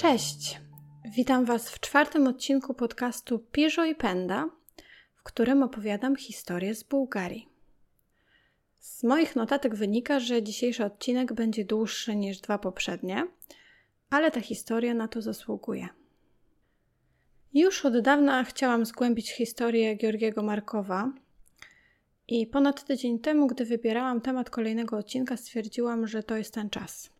Cześć! Witam Was w czwartym odcinku podcastu Piżo i Penda, w którym opowiadam historię z Bułgarii. Z moich notatek wynika, że dzisiejszy odcinek będzie dłuższy niż dwa poprzednie, ale ta historia na to zasługuje. Już od dawna chciałam zgłębić historię Georgiego Markowa i ponad tydzień temu, gdy wybierałam temat kolejnego odcinka, stwierdziłam, że to jest ten czas.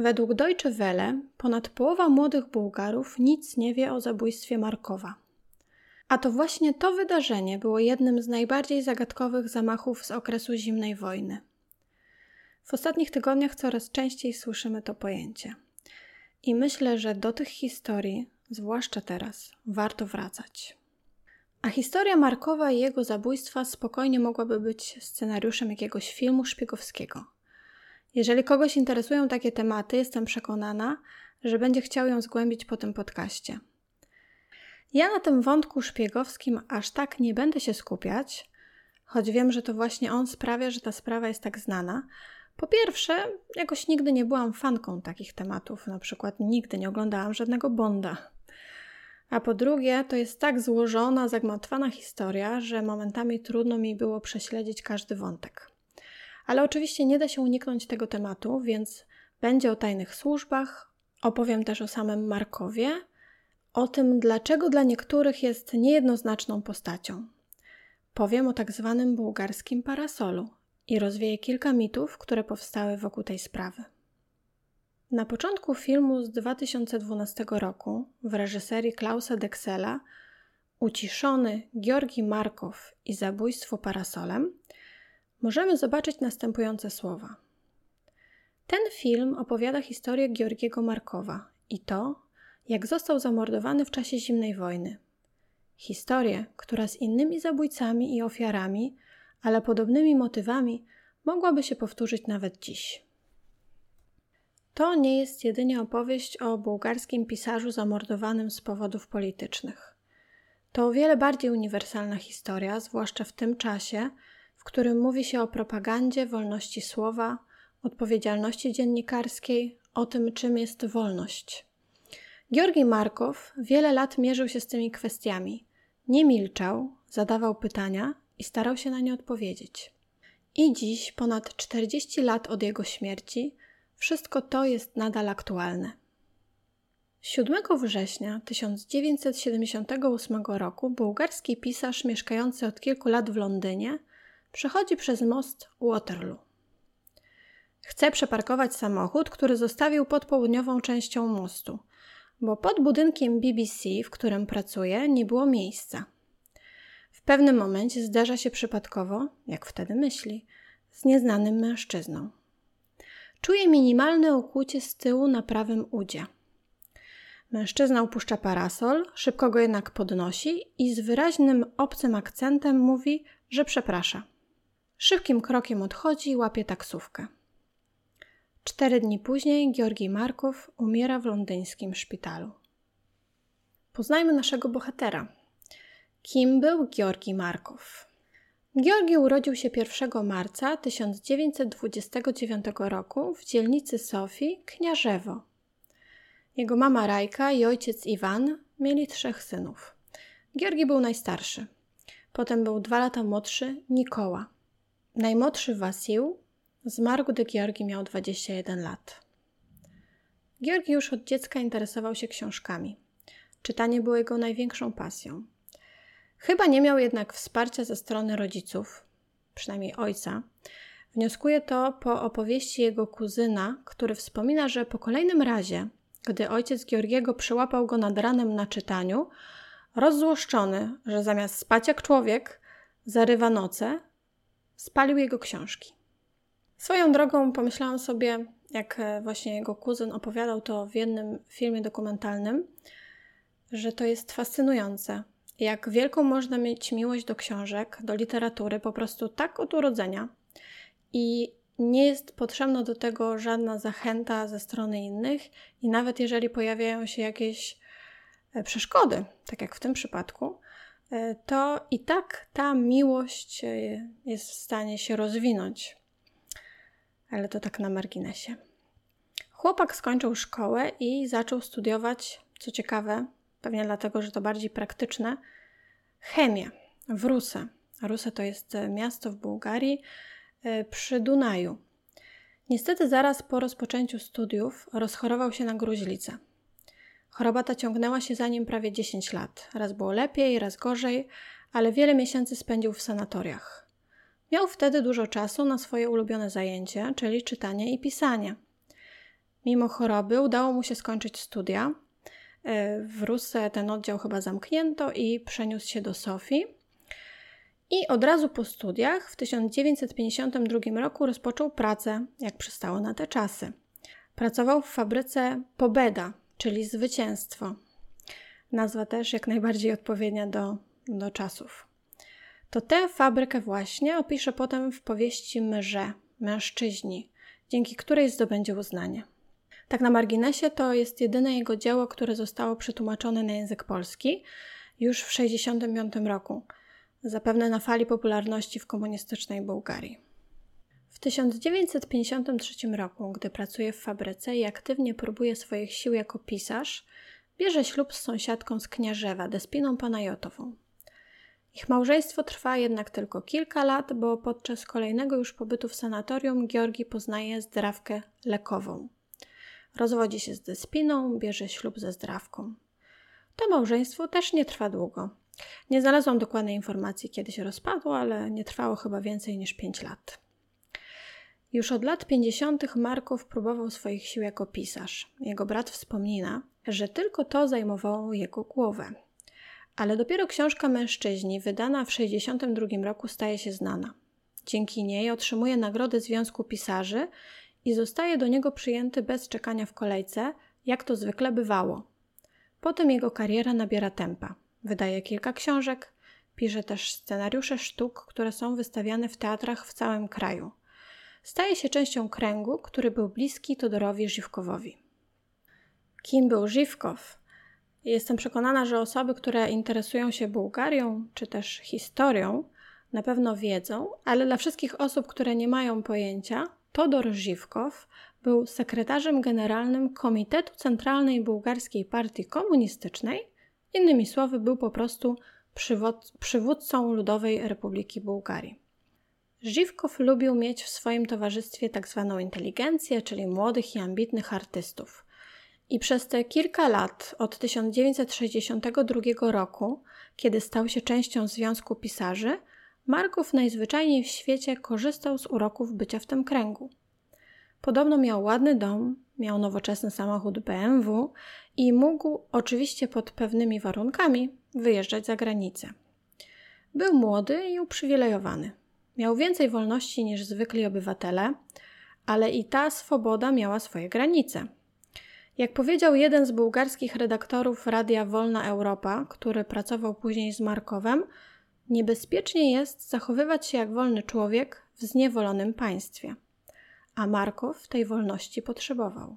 Według Deutsche Welle ponad połowa młodych Bułgarów nic nie wie o zabójstwie Markowa. A to właśnie to wydarzenie było jednym z najbardziej zagadkowych zamachów z okresu zimnej wojny. W ostatnich tygodniach coraz częściej słyszymy to pojęcie. I myślę, że do tych historii, zwłaszcza teraz, warto wracać. A historia Markowa i jego zabójstwa spokojnie mogłaby być scenariuszem jakiegoś filmu szpiegowskiego. Jeżeli kogoś interesują takie tematy, jestem przekonana, że będzie chciał ją zgłębić po tym podcaście. Ja na tym wątku szpiegowskim aż tak nie będę się skupiać, choć wiem, że to właśnie on sprawia, że ta sprawa jest tak znana. Po pierwsze, jakoś nigdy nie byłam fanką takich tematów, na przykład nigdy nie oglądałam żadnego Bonda. A po drugie, to jest tak złożona, zagmatwana historia, że momentami trudno mi było prześledzić każdy wątek. Ale oczywiście nie da się uniknąć tego tematu, więc będzie o tajnych służbach, opowiem też o samym Markowie, o tym, dlaczego dla niektórych jest niejednoznaczną postacią. Powiem o tak zwanym bułgarskim parasolu i rozwieję kilka mitów, które powstały wokół tej sprawy. Na początku filmu z 2012 roku w reżyserii Klausa Dexela Uciszony Georgi Markow i zabójstwo parasolem możemy zobaczyć następujące słowa. Ten film opowiada historię Georgiego Markowa i to, jak został zamordowany w czasie zimnej wojny. Historię, która z innymi zabójcami i ofiarami, ale podobnymi motywami, mogłaby się powtórzyć nawet dziś. To nie jest jedynie opowieść o bułgarskim pisarzu zamordowanym z powodów politycznych. To o wiele bardziej uniwersalna historia, zwłaszcza w tym czasie, w którym mówi się o propagandzie, wolności słowa, odpowiedzialności dziennikarskiej, o tym, czym jest wolność. Georgi Markow wiele lat mierzył się z tymi kwestiami. Nie milczał, zadawał pytania i starał się na nie odpowiedzieć. I dziś, ponad 40 lat od jego śmierci, wszystko to jest nadal aktualne. 7 września 1978 roku bułgarski pisarz mieszkający od kilku lat w Londynie przechodzi przez most Waterloo. Chce przeparkować samochód, który zostawił pod południową częścią mostu, bo pod budynkiem BBC, w którym pracuje, nie było miejsca. W pewnym momencie zdarza się przypadkowo, jak wtedy myśli, z nieznanym mężczyzną. Czuje minimalne okłucie z tyłu na prawym udzie. Mężczyzna upuszcza parasol, szybko go jednak podnosi i z wyraźnym obcym akcentem mówi, że przeprasza. Szybkim krokiem odchodzi i łapie taksówkę. Cztery dni później Georgi Markow umiera w londyńskim szpitalu. Poznajmy naszego bohatera. Kim był Georgi Markow? Georgi urodził się 1 marca 1929 roku w dzielnicy Sofii, Kniarzewo. Jego mama Rajka i ojciec Iwan mieli trzech synów. Georgi był najstarszy. Potem był dwa lata młodszy Nikoła. Najmłodszy Wasił zmarł, gdy Georgi miał 21 lat. Georgi już od dziecka interesował się książkami. Czytanie było jego największą pasją. Chyba nie miał jednak wsparcia ze strony rodziców, przynajmniej ojca. Wnioskuje to po opowieści jego kuzyna, który wspomina, że po kolejnym razie, gdy ojciec Georgiego przyłapał go nad ranem na czytaniu, rozzłoszczony, że zamiast spać jak człowiek, zarywa noce, spalił jego książki. Swoją drogą pomyślałam sobie, jak e, właśnie jego kuzyn opowiadał to w jednym filmie dokumentalnym, że to jest fascynujące. Jak wielką można mieć miłość do książek, do literatury, po prostu tak od urodzenia. I nie jest potrzebna do tego żadna zachęta ze strony innych, i nawet jeżeli pojawiają się jakieś e, przeszkody, tak jak w tym przypadku, to i tak ta miłość e, jest w stanie się rozwinąć. Ale to tak na marginesie. Chłopak skończył szkołę i zaczął studiować, co ciekawe, pewnie dlatego, że to bardziej praktyczne, chemię w Ruse. Ruse to jest miasto w Bułgarii e, przy Dunaju. Niestety zaraz po rozpoczęciu studiów rozchorował się na gruźlicę. Choroba ta ciągnęła się za nim prawie 10 lat. Raz było lepiej, raz gorzej, ale wiele miesięcy spędził w sanatoriach. Miał wtedy dużo czasu na swoje ulubione zajęcie, czyli czytanie i pisanie. Mimo choroby udało mu się skończyć studia. E, w Rusce ten oddział chyba zamknięto i przeniósł się do Sofii. I od razu po studiach w 1952 roku rozpoczął pracę, jak przystało na te czasy. Pracował w fabryce Pobeda, czyli zwycięstwo. Nazwa też jak najbardziej odpowiednia do, do czasów. To tę fabrykę właśnie opisze potem w powieści Mrze, Mężczyźni, dzięki której zdobędzie uznanie. Tak na marginesie to jest jedyne jego dzieło, które zostało przetłumaczone na język polski już w 1965 roku, zapewne na fali popularności w komunistycznej Bułgarii. W 1953 roku, gdy pracuje w fabryce i aktywnie próbuje swoich sił jako pisarz, bierze ślub z sąsiadką z Kniarzewa, Despiną Panajotową. Ich małżeństwo trwa jednak tylko kilka lat, bo podczas kolejnego już pobytu w sanatorium Georgi poznaje zdrawkę lekową. Rozwodzi się z Despiną, bierze ślub ze zdrawką. To małżeństwo też nie trwa długo. Nie znalazłam dokładnej informacji, kiedy się rozpadło, ale nie trwało chyba więcej niż 5 lat. Już od lat 50. Markow próbował swoich sił jako pisarz. Jego brat wspomina, że tylko to zajmowało jego głowę. Ale dopiero książka Mężczyźni, wydana w 1962 roku, staje się znana. Dzięki niej otrzymuje nagrodę Związku Pisarzy i zostaje do niego przyjęty bez czekania w kolejce, jak to zwykle bywało. Potem jego kariera nabiera tempa. Wydaje kilka książek, pisze też scenariusze sztuk, które są wystawiane w teatrach w całym kraju. Staje się częścią kręgu, który był bliski Todorowi Żywkowowi. Kim był Żywkow? Jestem przekonana, że osoby, które interesują się Bułgarią czy też historią, na pewno wiedzą, ale dla wszystkich osób, które nie mają pojęcia, Todor Żywkow był sekretarzem generalnym Komitetu Centralnej Bułgarskiej Partii Komunistycznej, innymi słowy, był po prostu przywódcą Ludowej Republiki Bułgarii. Żywkow lubił mieć w swoim towarzystwie tak zwaną inteligencję, czyli młodych i ambitnych artystów. I przez te kilka lat, od 1962 roku, kiedy stał się częścią Związku Pisarzy, Marków najzwyczajniej w świecie korzystał z uroków bycia w tym kręgu. Podobno miał ładny dom, miał nowoczesny samochód BMW i mógł, oczywiście pod pewnymi warunkami, wyjeżdżać za granicę. Był młody i uprzywilejowany. Miał więcej wolności niż zwykli obywatele, ale i ta swoboda miała swoje granice. Jak powiedział jeden z bułgarskich redaktorów Radia Wolna Europa, który pracował później z Markowem, niebezpiecznie jest zachowywać się jak wolny człowiek w zniewolonym państwie. A Markow tej wolności potrzebował.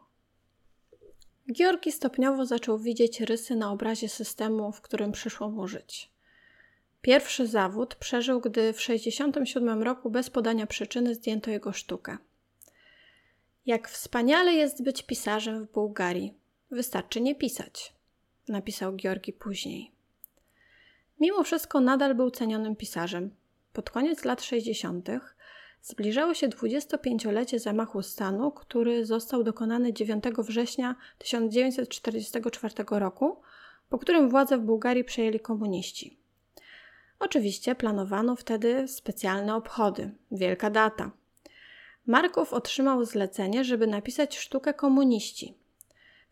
Georgi stopniowo zaczął widzieć rysy na obrazie systemu, w którym przyszło mu żyć. Pierwszy zawód przeżył, gdy w 1967 roku bez podania przyczyny zdjęto jego sztukę. Jak wspaniale jest być pisarzem w Bułgarii. Wystarczy nie pisać, napisał Georgi później. Mimo wszystko nadal był cenionym pisarzem. Pod koniec lat 60. zbliżało się 25-lecie zamachu stanu, który został dokonany 9 września 1944 roku, po którym władzę w Bułgarii przejęli komuniści. Oczywiście planowano wtedy specjalne obchody, wielka data. Markow otrzymał zlecenie, żeby napisać sztukę komuniści.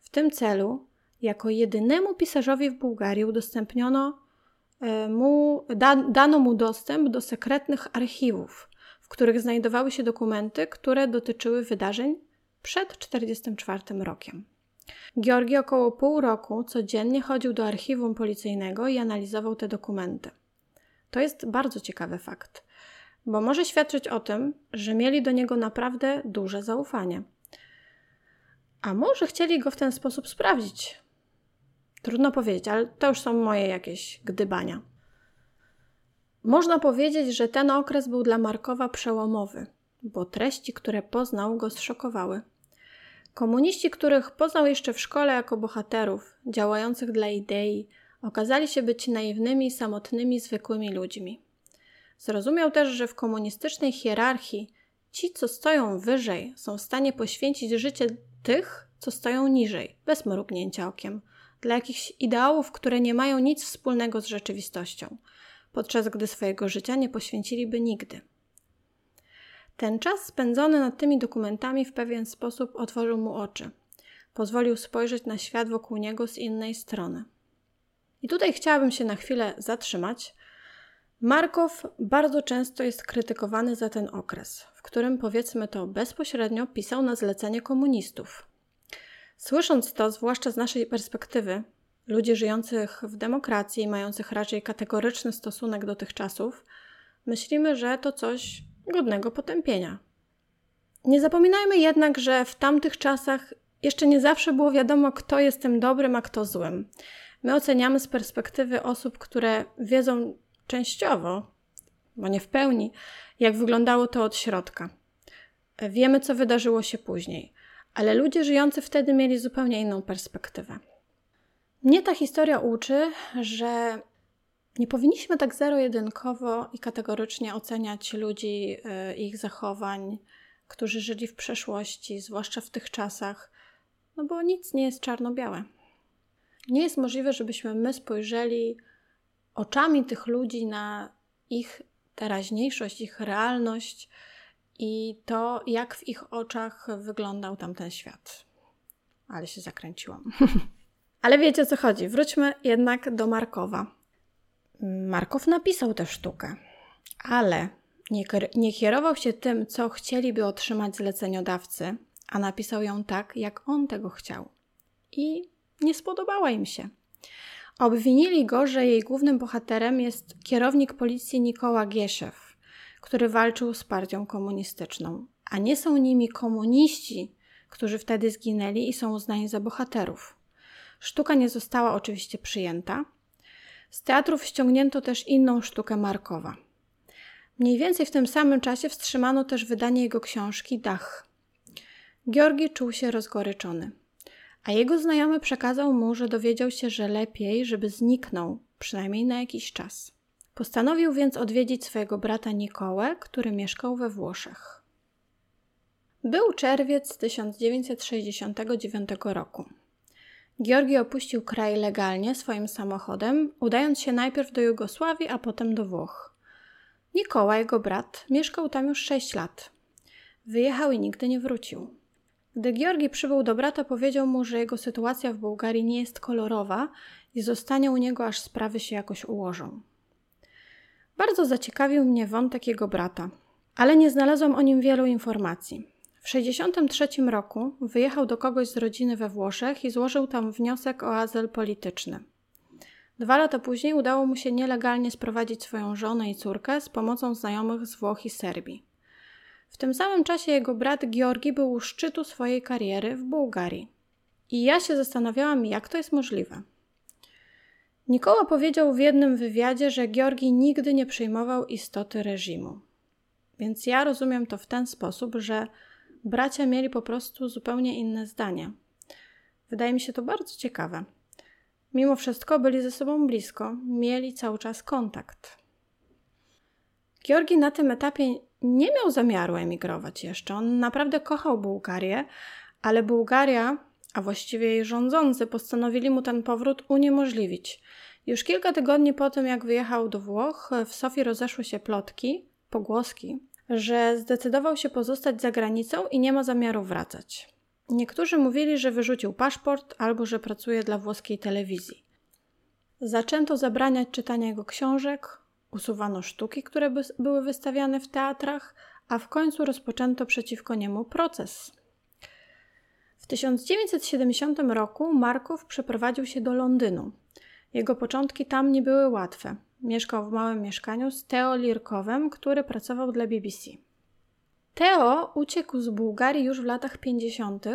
W tym celu, jako jedynemu pisarzowi w Bułgarii udostępniono e, mu, da, dano mu dostęp do sekretnych archiwów, w których znajdowały się dokumenty, które dotyczyły wydarzeń przed 1944 rokiem. Georgi około pół roku codziennie chodził do archiwum policyjnego i analizował te dokumenty. To jest bardzo ciekawy fakt, bo może świadczyć o tym, że mieli do niego naprawdę duże zaufanie. A może chcieli go w ten sposób sprawdzić? Trudno powiedzieć, ale to już są moje jakieś gdybania. Można powiedzieć, że ten okres był dla Markowa przełomowy, bo treści, które poznał, go zszokowały. Komuniści, których poznał jeszcze w szkole jako bohaterów, działających dla idei, okazali się być naiwnymi, samotnymi, zwykłymi ludźmi. Zrozumiał też, że w komunistycznej hierarchii ci, co stoją wyżej, są w stanie poświęcić życie tych, co stoją niżej, bez mrugnięcia okiem, dla jakichś ideałów, które nie mają nic wspólnego z rzeczywistością, podczas gdy swojego życia nie poświęciliby nigdy. Ten czas spędzony nad tymi dokumentami w pewien sposób otworzył mu oczy. Pozwolił spojrzeć na świat wokół niego z innej strony. I tutaj chciałabym się na chwilę zatrzymać. Markow bardzo często jest krytykowany za ten okres, w którym powiedzmy to bezpośrednio pisał na zlecenie komunistów. Słysząc to, zwłaszcza z naszej perspektywy, ludzi żyjących w demokracji, mających raczej kategoryczny stosunek do tych czasów, myślimy, że to coś godnego potępienia. Nie zapominajmy jednak, że w tamtych czasach jeszcze nie zawsze było wiadomo, kto jest tym dobrym, a kto złym. My oceniamy z perspektywy osób, które wiedzą częściowo, bo nie w pełni, jak wyglądało to od środka. Wiemy, co wydarzyło się później, ale ludzie żyjący wtedy mieli zupełnie inną perspektywę. Mnie ta historia uczy, że nie powinniśmy tak zero-jedynkowo i kategorycznie oceniać ludzi, y, ich zachowań, którzy żyli w przeszłości, zwłaszcza w tych czasach, no bo nic nie jest czarno-białe. Nie jest możliwe, żebyśmy my spojrzeli oczami tych ludzi na ich teraźniejszość, ich realność i to, jak w ich oczach wyglądał tamten świat. Ale się zakręciłam. Ale wiecie o co chodzi. Wróćmy jednak do Markowa. Markow napisał tę sztukę, ale nie, nie kierował się tym, co chcieliby otrzymać zleceniodawcy, a napisał ją tak, jak on tego chciał. I nie spodobała im się. Obwinili go, że jej głównym bohaterem jest kierownik policji Nikoła Gieszew, który walczył z partią komunistyczną, a nie są nimi komuniści, którzy wtedy zginęli i są uznani za bohaterów. Sztuka nie została oczywiście przyjęta, z teatrów ściągnięto też inną sztukę Markowa. Mniej więcej w tym samym czasie wstrzymano też wydanie jego książki Dach. Georgi czuł się rozgoryczony, a jego znajomy przekazał mu, że dowiedział się, że lepiej, żeby zniknął, przynajmniej na jakiś czas. Postanowił więc odwiedzić swojego brata Nikołę, który mieszkał we Włoszech. Był czerwiec 1969 roku. Georgi opuścił kraj legalnie swoim samochodem, udając się najpierw do Jugosławii, a potem do Włoch. Nikoła, jego brat, mieszkał tam już sześć lat. Wyjechał i nigdy nie wrócił. Gdy Georgi przybył do brata, powiedział mu, że jego sytuacja w Bułgarii nie jest kolorowa i zostanie u niego, aż sprawy się jakoś ułożą. Bardzo zaciekawił mnie wątek jego brata, ale nie znalazłam o nim wielu informacji. W 1963 roku wyjechał do kogoś z rodziny we Włoszech i złożył tam wniosek o azyl polityczny. Dwa lata później udało mu się nielegalnie sprowadzić swoją żonę i córkę z pomocą znajomych z Włoch i Serbii. W tym samym czasie jego brat Georgi był u szczytu swojej kariery w Bułgarii. I ja się zastanawiałam, jak to jest możliwe. Nikoła powiedział w jednym wywiadzie, że Georgi nigdy nie przyjmował istoty reżimu. Więc ja rozumiem to w ten sposób, że bracia mieli po prostu zupełnie inne zdania. Wydaje mi się to bardzo ciekawe. Mimo wszystko byli ze sobą blisko, mieli cały czas kontakt. Georgi na tym etapie nie miał zamiaru emigrować jeszcze. On naprawdę kochał Bułgarię, ale Bułgaria, a właściwie jej rządzący, postanowili mu ten powrót uniemożliwić. Już kilka tygodni po tym, jak wyjechał do Włoch, w Sofii rozeszły się plotki, pogłoski, że zdecydował się pozostać za granicą i nie ma zamiaru wracać. Niektórzy mówili, że wyrzucił paszport albo że pracuje dla włoskiej telewizji. Zaczęto zabraniać czytania jego książek, usuwano sztuki, które by były wystawiane w teatrach, a w końcu rozpoczęto przeciwko niemu proces. W 1970 roku Markow przeprowadził się do Londynu. Jego początki tam nie były łatwe. Mieszkał w małym mieszkaniu z Theo Lirkowem, który pracował dla BBC. Theo uciekł z Bułgarii już w latach 50.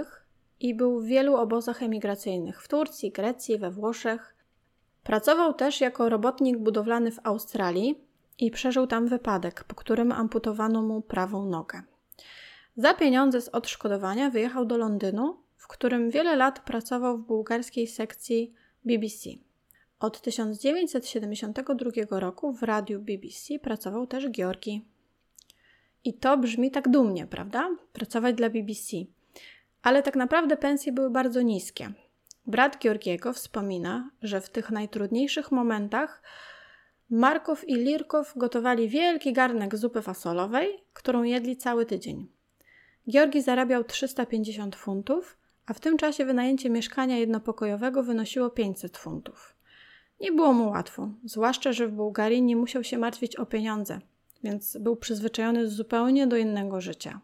i był w wielu obozach emigracyjnych w Turcji, Grecji, we Włoszech. Pracował też jako robotnik budowlany w Australii i przeżył tam wypadek, po którym amputowano mu prawą nogę. Za pieniądze z odszkodowania wyjechał do Londynu w którym wiele lat pracował w bułgarskiej sekcji BBC. Od 1972 roku w radiu BBC pracował też Georgi. I to brzmi tak dumnie, prawda? Pracować dla BBC. Ale tak naprawdę pensje były bardzo niskie. Brat Georgiego wspomina, że w tych najtrudniejszych momentach Markow i Lirkow gotowali wielki garnek zupy fasolowej, którą jedli cały tydzień. Georgi zarabiał 350 funtów, a w tym czasie wynajęcie mieszkania jednopokojowego wynosiło 500 funtów. Nie było mu łatwo, zwłaszcza, że w Bułgarii nie musiał się martwić o pieniądze, więc był przyzwyczajony zupełnie do innego życia.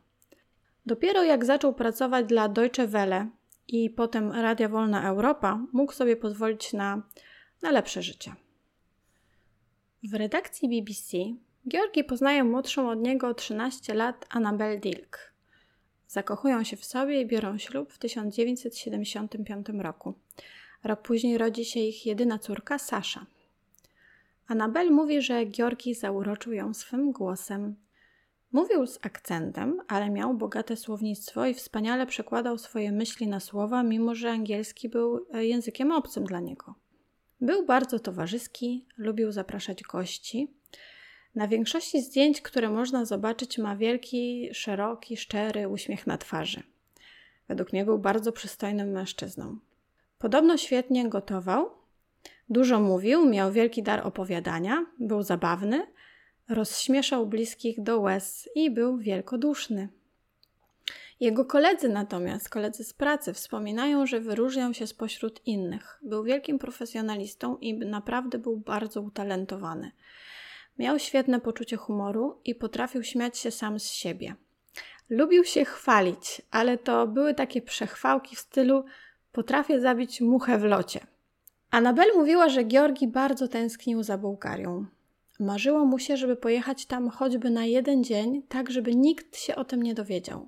Dopiero jak zaczął pracować dla Deutsche Welle i potem Radia Wolna Europa, mógł sobie pozwolić na, na lepsze życie. W redakcji BBC Georgi poznaje młodszą od niego o 13 lat Annabel Dilk. Zakochują się w sobie i biorą ślub w 1975 roku. Rok później rodzi się ich jedyna córka, Sasza. Anabel mówi, że Georgi zauroczył ją swym głosem. Mówił z akcentem, ale miał bogate słownictwo i wspaniale przekładał swoje myśli na słowa, mimo że angielski był e, językiem obcym dla niego. Był bardzo towarzyski, lubił zapraszać gości. Na większości zdjęć, które można zobaczyć, ma wielki, szeroki, szczery uśmiech na twarzy. Według mnie był bardzo przystojnym mężczyzną. Podobno świetnie gotował, dużo mówił, miał wielki dar opowiadania, był zabawny, rozśmieszał bliskich do łez i był wielkoduszny. Jego koledzy natomiast, koledzy z pracy, wspominają, że wyróżniał się spośród innych. Był wielkim profesjonalistą i naprawdę był bardzo utalentowany. Miał świetne poczucie humoru i potrafił śmiać się sam z siebie. Lubił się chwalić, ale to były takie przechwałki w stylu potrafię zabić muchę w locie. Anabel mówiła, że Georgi bardzo tęsknił za Bułgarią. Marzyło mu się, żeby pojechać tam choćby na jeden dzień, tak żeby nikt się o tym nie dowiedział.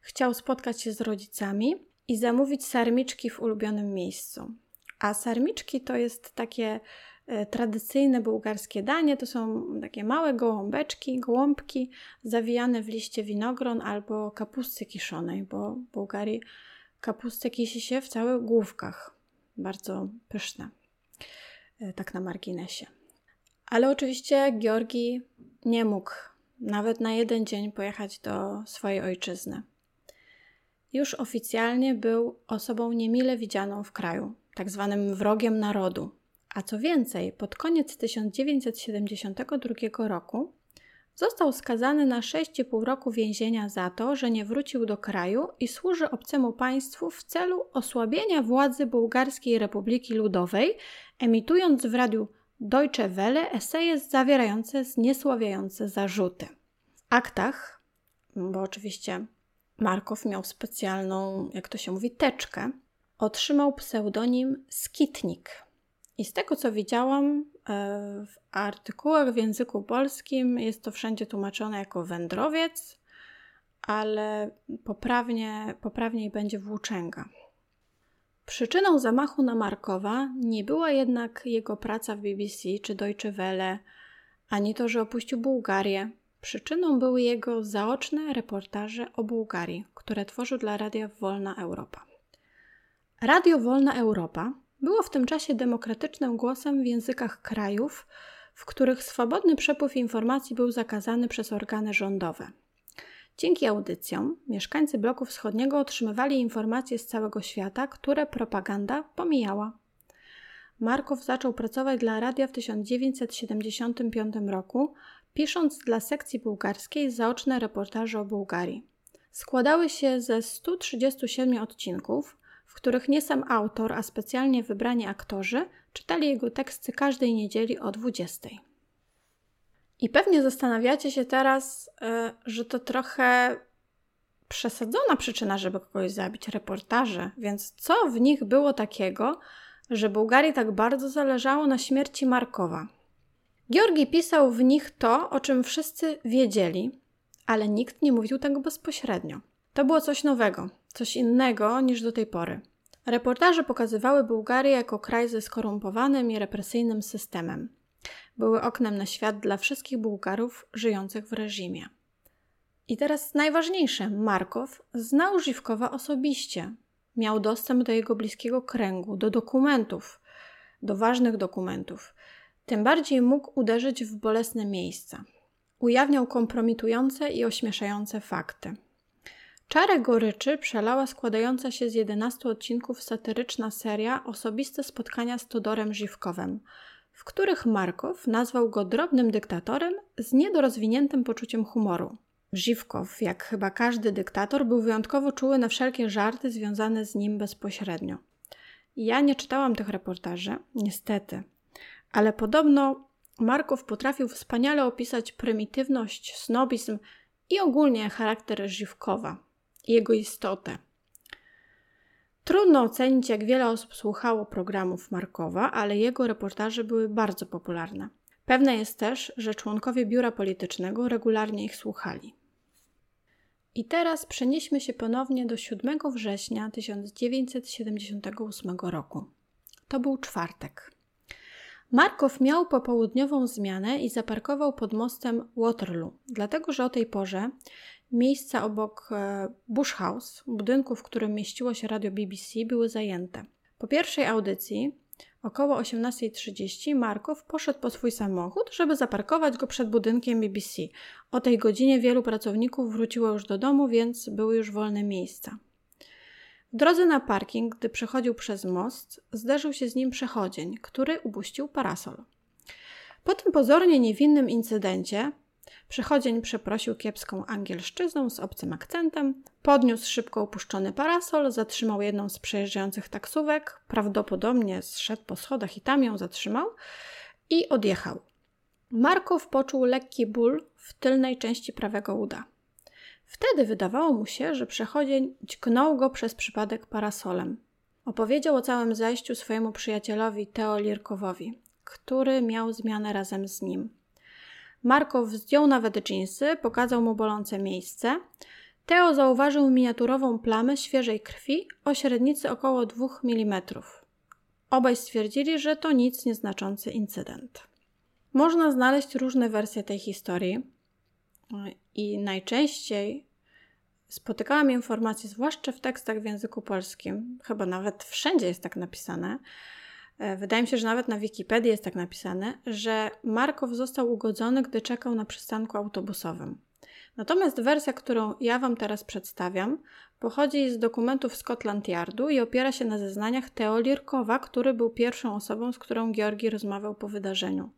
Chciał spotkać się z rodzicami i zamówić sarmiczki w ulubionym miejscu. A sarmiczki to jest takie e, tradycyjne bułgarskie danie. To są takie małe gołąbeczki, gołąbki zawijane w liście winogron albo kapusty kiszonej, bo w Bułgarii kapustę kisi się w całych główkach. Bardzo pyszne. E, tak na marginesie. Ale oczywiście Georgi nie mógł nawet na jeden dzień pojechać do swojej ojczyzny. Już oficjalnie był osobą niemile widzianą w kraju, tak zwanym wrogiem narodu. A co więcej, pod koniec 1972 roku Został skazany na 6,5 roku więzienia za to, że nie wrócił do kraju i służy obcemu państwu w celu osłabienia władzy Bułgarskiej Republiki Ludowej, emitując w radiu Deutsche Welle eseje zawierające zniesławiające zarzuty. W aktach, bo oczywiście Markow miał specjalną, jak to się mówi, teczkę, otrzymał pseudonim Skitnik. I z tego co widziałam, E, w artykułach w języku polskim jest to wszędzie tłumaczone jako wędrowiec, ale poprawnie, poprawniej będzie włóczęga. Przyczyną zamachu na Markowa nie była jednak jego praca w BBC czy Deutsche Welle, ani to, że opuścił Bułgarię. Przyczyną były jego zaoczne reportaże o Bułgarii, które tworzył dla Radia Wolna Europa. Radio Wolna Europa było w tym czasie demokratycznym głosem w językach krajów, w których swobodny przepływ informacji był zakazany przez organy rządowe. Dzięki audycjom mieszkańcy bloku wschodniego otrzymywali informacje z całego świata, które propaganda pomijała. Markow zaczął pracować dla radia w 1975 roku, pisząc dla sekcji bułgarskiej zaoczne reportaże o Bułgarii. Składały się ze 137 odcinków, w których nie sam autor, a specjalnie wybrani aktorzy czytali jego teksty każdej niedzieli o 20. I pewnie zastanawiacie się teraz, e, że to trochę przesadzona przyczyna, żeby kogoś zabić, reportaże, więc co w nich było takiego, że Bułgarii tak bardzo zależało na śmierci Markowa? Georgi pisał w nich to, o czym wszyscy wiedzieli, ale nikt nie mówił tego bezpośrednio. To było coś nowego, coś innego niż do tej pory. Reportaże pokazywały Bułgarię jako kraj ze skorumpowanym i represyjnym systemem. Były oknem na świat dla wszystkich Bułgarów żyjących w reżimie. I teraz najważniejsze, Markow znał Żywkowa osobiście. miał dostęp do jego bliskiego kręgu, do dokumentów, do ważnych dokumentów. Tym bardziej mógł uderzyć w bolesne miejsca. Ujawniał kompromitujące i ośmieszające fakty. Czarę goryczy przelała składająca się z 11 odcinków satyryczna seria Osobiste spotkania z Todorem Żywkowem, w których Markow nazwał go drobnym dyktatorem z niedorozwiniętym poczuciem humoru. Żywkow, jak chyba każdy dyktator, był wyjątkowo czuły na wszelkie żarty związane z nim bezpośrednio. Ja nie czytałam tych reportaży, niestety, ale podobno Markow potrafił wspaniale opisać prymitywność, snobizm i ogólnie charakter Żywkowa, jego istotę. Trudno ocenić, jak wiele osób słuchało programów Markowa, ale jego reportaże były bardzo popularne. Pewne jest też, że członkowie biura politycznego regularnie ich słuchali. I teraz przenieśmy się ponownie do 7 września 1978 roku. To był czwartek. Markow miał popołudniową zmianę i zaparkował pod mostem Waterloo, dlatego że o tej porze miejsca obok e, Bush House, budynku, w którym mieściło się radio BBC, były zajęte. Po pierwszej audycji Około 18.30 Markow poszedł po swój samochód, żeby zaparkować go przed budynkiem BBC. O tej godzinie wielu pracowników wróciło już do domu, więc były już wolne miejsca. W drodze na parking, gdy przechodził przez most, zderzył się z nim przechodzień, który upuścił parasol. Po tym pozornie niewinnym incydencie Przechodzień przeprosił kiepską angielszczyzną z obcym akcentem, podniósł szybko opuszczony parasol, zatrzymał jedną z przejeżdżających taksówek, prawdopodobnie zszedł po schodach i tam ją zatrzymał i odjechał. Markow poczuł lekki ból w tylnej części prawego uda. Wtedy wydawało mu się, że przechodzień dźgnął go przez przypadek parasolem. Opowiedział o całym zajściu swojemu przyjacielowi Teo Lirkowowi, który miał zmianę razem z nim. Markow zdjął nawet dżinsy, pokazał mu bolące miejsce. Teo zauważył miniaturową plamę świeżej krwi o średnicy około 2 mm. Obaj stwierdzili, że to nic nieznaczący incydent. Można znaleźć różne wersje tej historii i najczęściej spotykałam informacje, zwłaszcza w tekstach w języku polskim, chyba nawet wszędzie jest tak napisane, wydaje mi się, że nawet na Wikipedii jest tak napisane, że Markow został ugodzony, gdy czekał na przystanku autobusowym. Natomiast wersja, którą ja Wam teraz przedstawiam, pochodzi z dokumentów Scotland Yardu i opiera się na zeznaniach Teo Lirkowa, który był pierwszą osobą, z którą Georgi rozmawiał po wydarzeniu.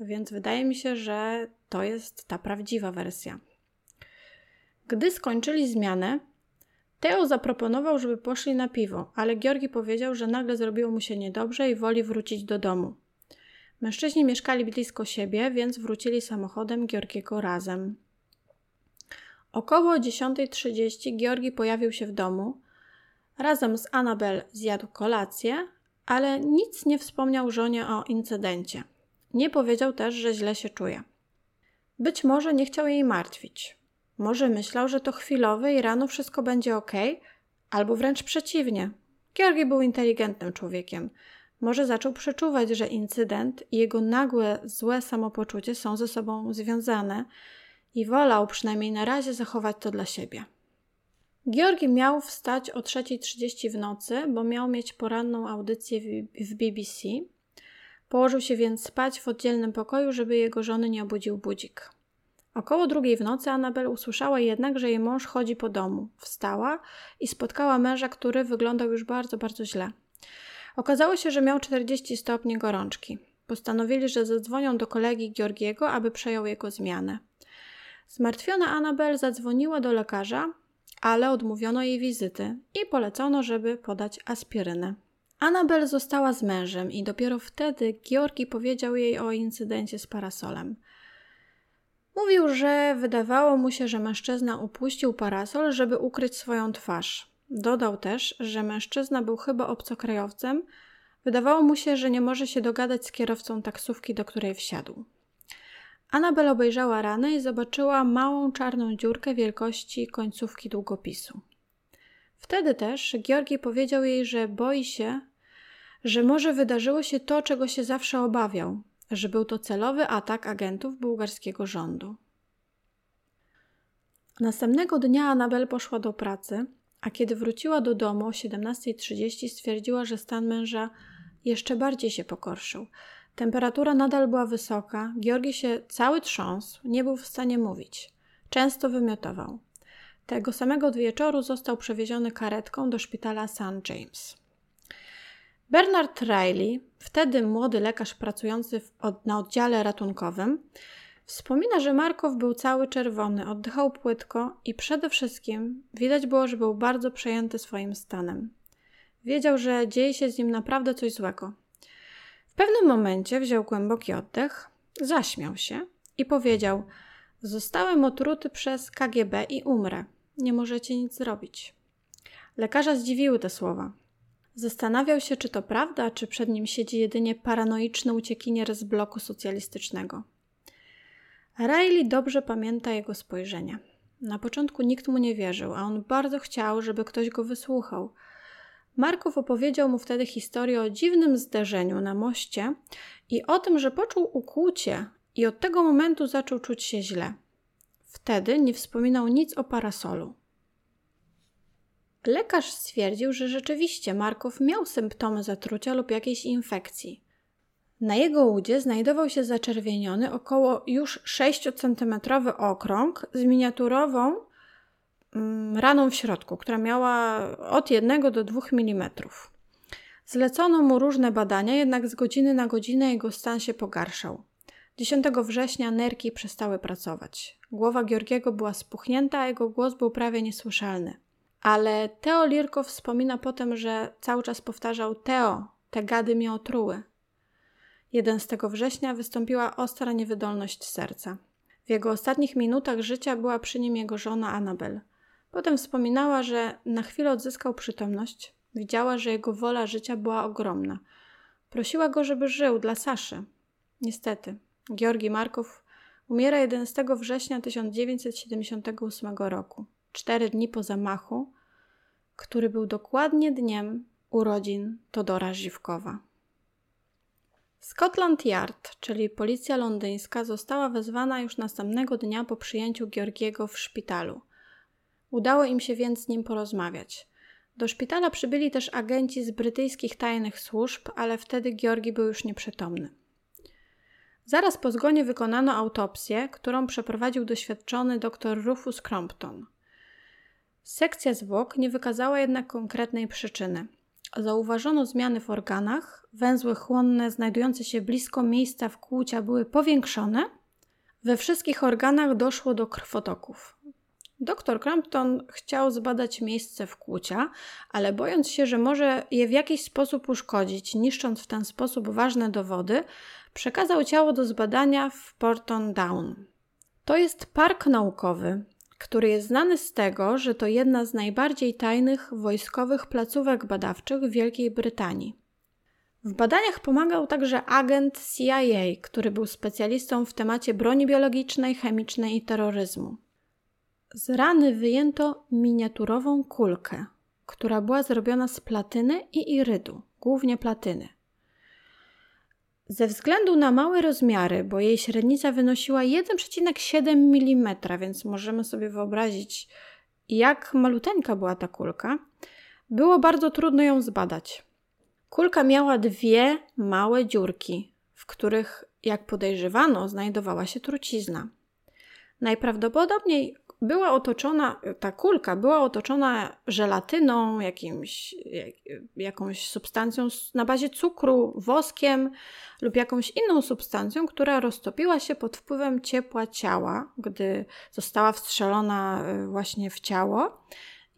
Więc wydaje mi się, że to jest ta prawdziwa wersja. Gdy skończyli zmianę, Teo zaproponował, żeby poszli na piwo, ale Georgi powiedział, że nagle zrobiło mu się niedobrze i woli wrócić do domu. Mężczyźni mieszkali blisko siebie, więc wrócili samochodem Georgiego razem. Około 10.30 Georgi pojawił się w domu. Razem z Anabel zjadł kolację, ale nic nie wspomniał żonie o incydencie. Nie powiedział też, że źle się czuje. Być może nie chciał jej martwić. Może myślał, że to chwilowe i rano wszystko będzie ok, albo wręcz przeciwnie. Georgi był inteligentnym człowiekiem. Może zaczął przeczuwać, że incydent i jego nagłe, złe samopoczucie są ze sobą związane i wolał przynajmniej na razie zachować to dla siebie. Georgi miał wstać o 3.30 w nocy, bo miał mieć poranną audycję w BBC. Położył się więc spać w oddzielnym pokoju, żeby jego żony nie obudził budzik. Około drugiej w nocy Anabel usłyszała jednak, że jej mąż chodzi po domu. Wstała i spotkała męża, który wyglądał już bardzo, bardzo źle. Okazało się, że miał 40 stopni gorączki. Postanowili, że zadzwonią do kolegi Georgiego, aby przejął jego zmianę. Zmartwiona Anabel zadzwoniła do lekarza, ale odmówiono jej wizyty i polecono, żeby podać aspirynę. Anabel została z mężem i dopiero wtedy Georgi powiedział jej o incydencie z parasolem. Mówił, że wydawało mu się, że mężczyzna upuścił parasol, żeby ukryć swoją twarz. Dodał też, że mężczyzna był chyba obcokrajowcem. Wydawało mu się, że nie może się dogadać z kierowcą taksówki, do której wsiadł. Anabel obejrzała ranę i zobaczyła małą czarną dziurkę wielkości końcówki długopisu. Wtedy też Georgi powiedział jej, że boi się, że może wydarzyło się to, czego się zawsze obawiał, że był to celowy atak agentów bułgarskiego rządu. Następnego dnia Anabel poszła do pracy, a kiedy wróciła do domu o 17.30 stwierdziła, że stan męża jeszcze bardziej się pogorszył. Temperatura nadal była wysoka, Georgi się cały trząsł, nie był w stanie mówić. Często wymiotował. Tego samego wieczoru został przewieziony karetką do szpitala St. James. Bernard Riley, wtedy młody lekarz pracujący w, od, na oddziale ratunkowym, wspomina, że Markow był cały czerwony, oddychał płytko i przede wszystkim widać było, że był bardzo przejęty swoim stanem. Wiedział, że dzieje się z nim naprawdę coś złego. W pewnym momencie wziął głęboki oddech, zaśmiał się i powiedział: Zostałem otruty przez KGB i umrę. Nie możecie nic zrobić. Lekarza zdziwiły te słowa. Zastanawiał się, czy to prawda, czy przed nim siedzi jedynie paranoiczny uciekinier z bloku socjalistycznego. Riley dobrze pamięta jego spojrzenie. Na początku nikt mu nie wierzył, a on bardzo chciał, żeby ktoś go wysłuchał. Markow opowiedział mu wtedy historię o dziwnym zderzeniu na moście i o tym, że poczuł ukłucie i od tego momentu zaczął czuć się źle. Wtedy nie wspominał nic o parasolu. Lekarz stwierdził, że rzeczywiście Markow miał symptomy zatrucia lub jakiejś infekcji. Na jego udzie znajdował się zaczerwieniony około już 6-centymetrowy okrąg z miniaturową mm, raną w środku, która miała od 1 do 2 mm. Zlecono mu różne badania, jednak z godziny na godzinę jego stan się pogarszał. 10 września nerki przestały pracować. Głowa Georgiego była spuchnięta, a jego głos był prawie niesłyszalny. Ale Teo Lirko wspomina potem, że cały czas powtarzał Teo, te gady mnie otruły. 11 września wystąpiła ostra niewydolność serca. W jego ostatnich minutach życia była przy nim jego żona Anabel. Potem wspominała, że na chwilę odzyskał przytomność. Widziała, że jego wola życia była ogromna. Prosiła go, żeby żył dla Saszy. Niestety, Georgi Markow umiera 11 września 1978 roku, cztery dni po zamachu, który był dokładnie dniem urodzin Todora Żywkowa. Scotland Yard, czyli policja londyńska, została wezwana już następnego dnia po przyjęciu Georgiego w szpitalu. Udało im się więc z nim porozmawiać. Do szpitala przybyli też agenci z brytyjskich tajnych służb, ale wtedy Georgi był już nieprzytomny. Zaraz po zgonie wykonano autopsję, którą przeprowadził doświadczony dr Rufus Crompton. Sekcja zwłok nie wykazała jednak konkretnej przyczyny. Zauważono zmiany w organach, węzły chłonne znajdujące się blisko miejsca wkłucia były powiększone. We wszystkich organach doszło do krwotoków. Dr Crampton chciał zbadać miejsce wkłucia, ale bojąc się, że może je w jakiś sposób uszkodzić, niszcząc w ten sposób ważne dowody, przekazał ciało do zbadania w Porton Down. To jest park naukowy, który jest znany z tego, że to jedna z najbardziej tajnych wojskowych placówek badawczych w Wielkiej Brytanii. W badaniach pomagał także agent CIA, który był specjalistą w temacie broni biologicznej, chemicznej i terroryzmu. Z rany wyjęto miniaturową kulkę, która była zrobiona z platyny i irydu, głównie platyny. Ze względu na małe rozmiary, bo jej średnica wynosiła 1,7 mm, więc możemy sobie wyobrazić, jak maluteńka była ta kulka, było bardzo trudno ją zbadać. Kulka miała dwie małe dziurki, w których, jak podejrzewano, znajdowała się trucizna. Najprawdopodobniej była otoczona, ta kulka była otoczona żelatyną, jakimś, jak, jakąś substancją na bazie cukru, woskiem lub jakąś inną substancją, która roztopiła się pod wpływem ciepła ciała, gdy została wstrzelona y, właśnie w ciało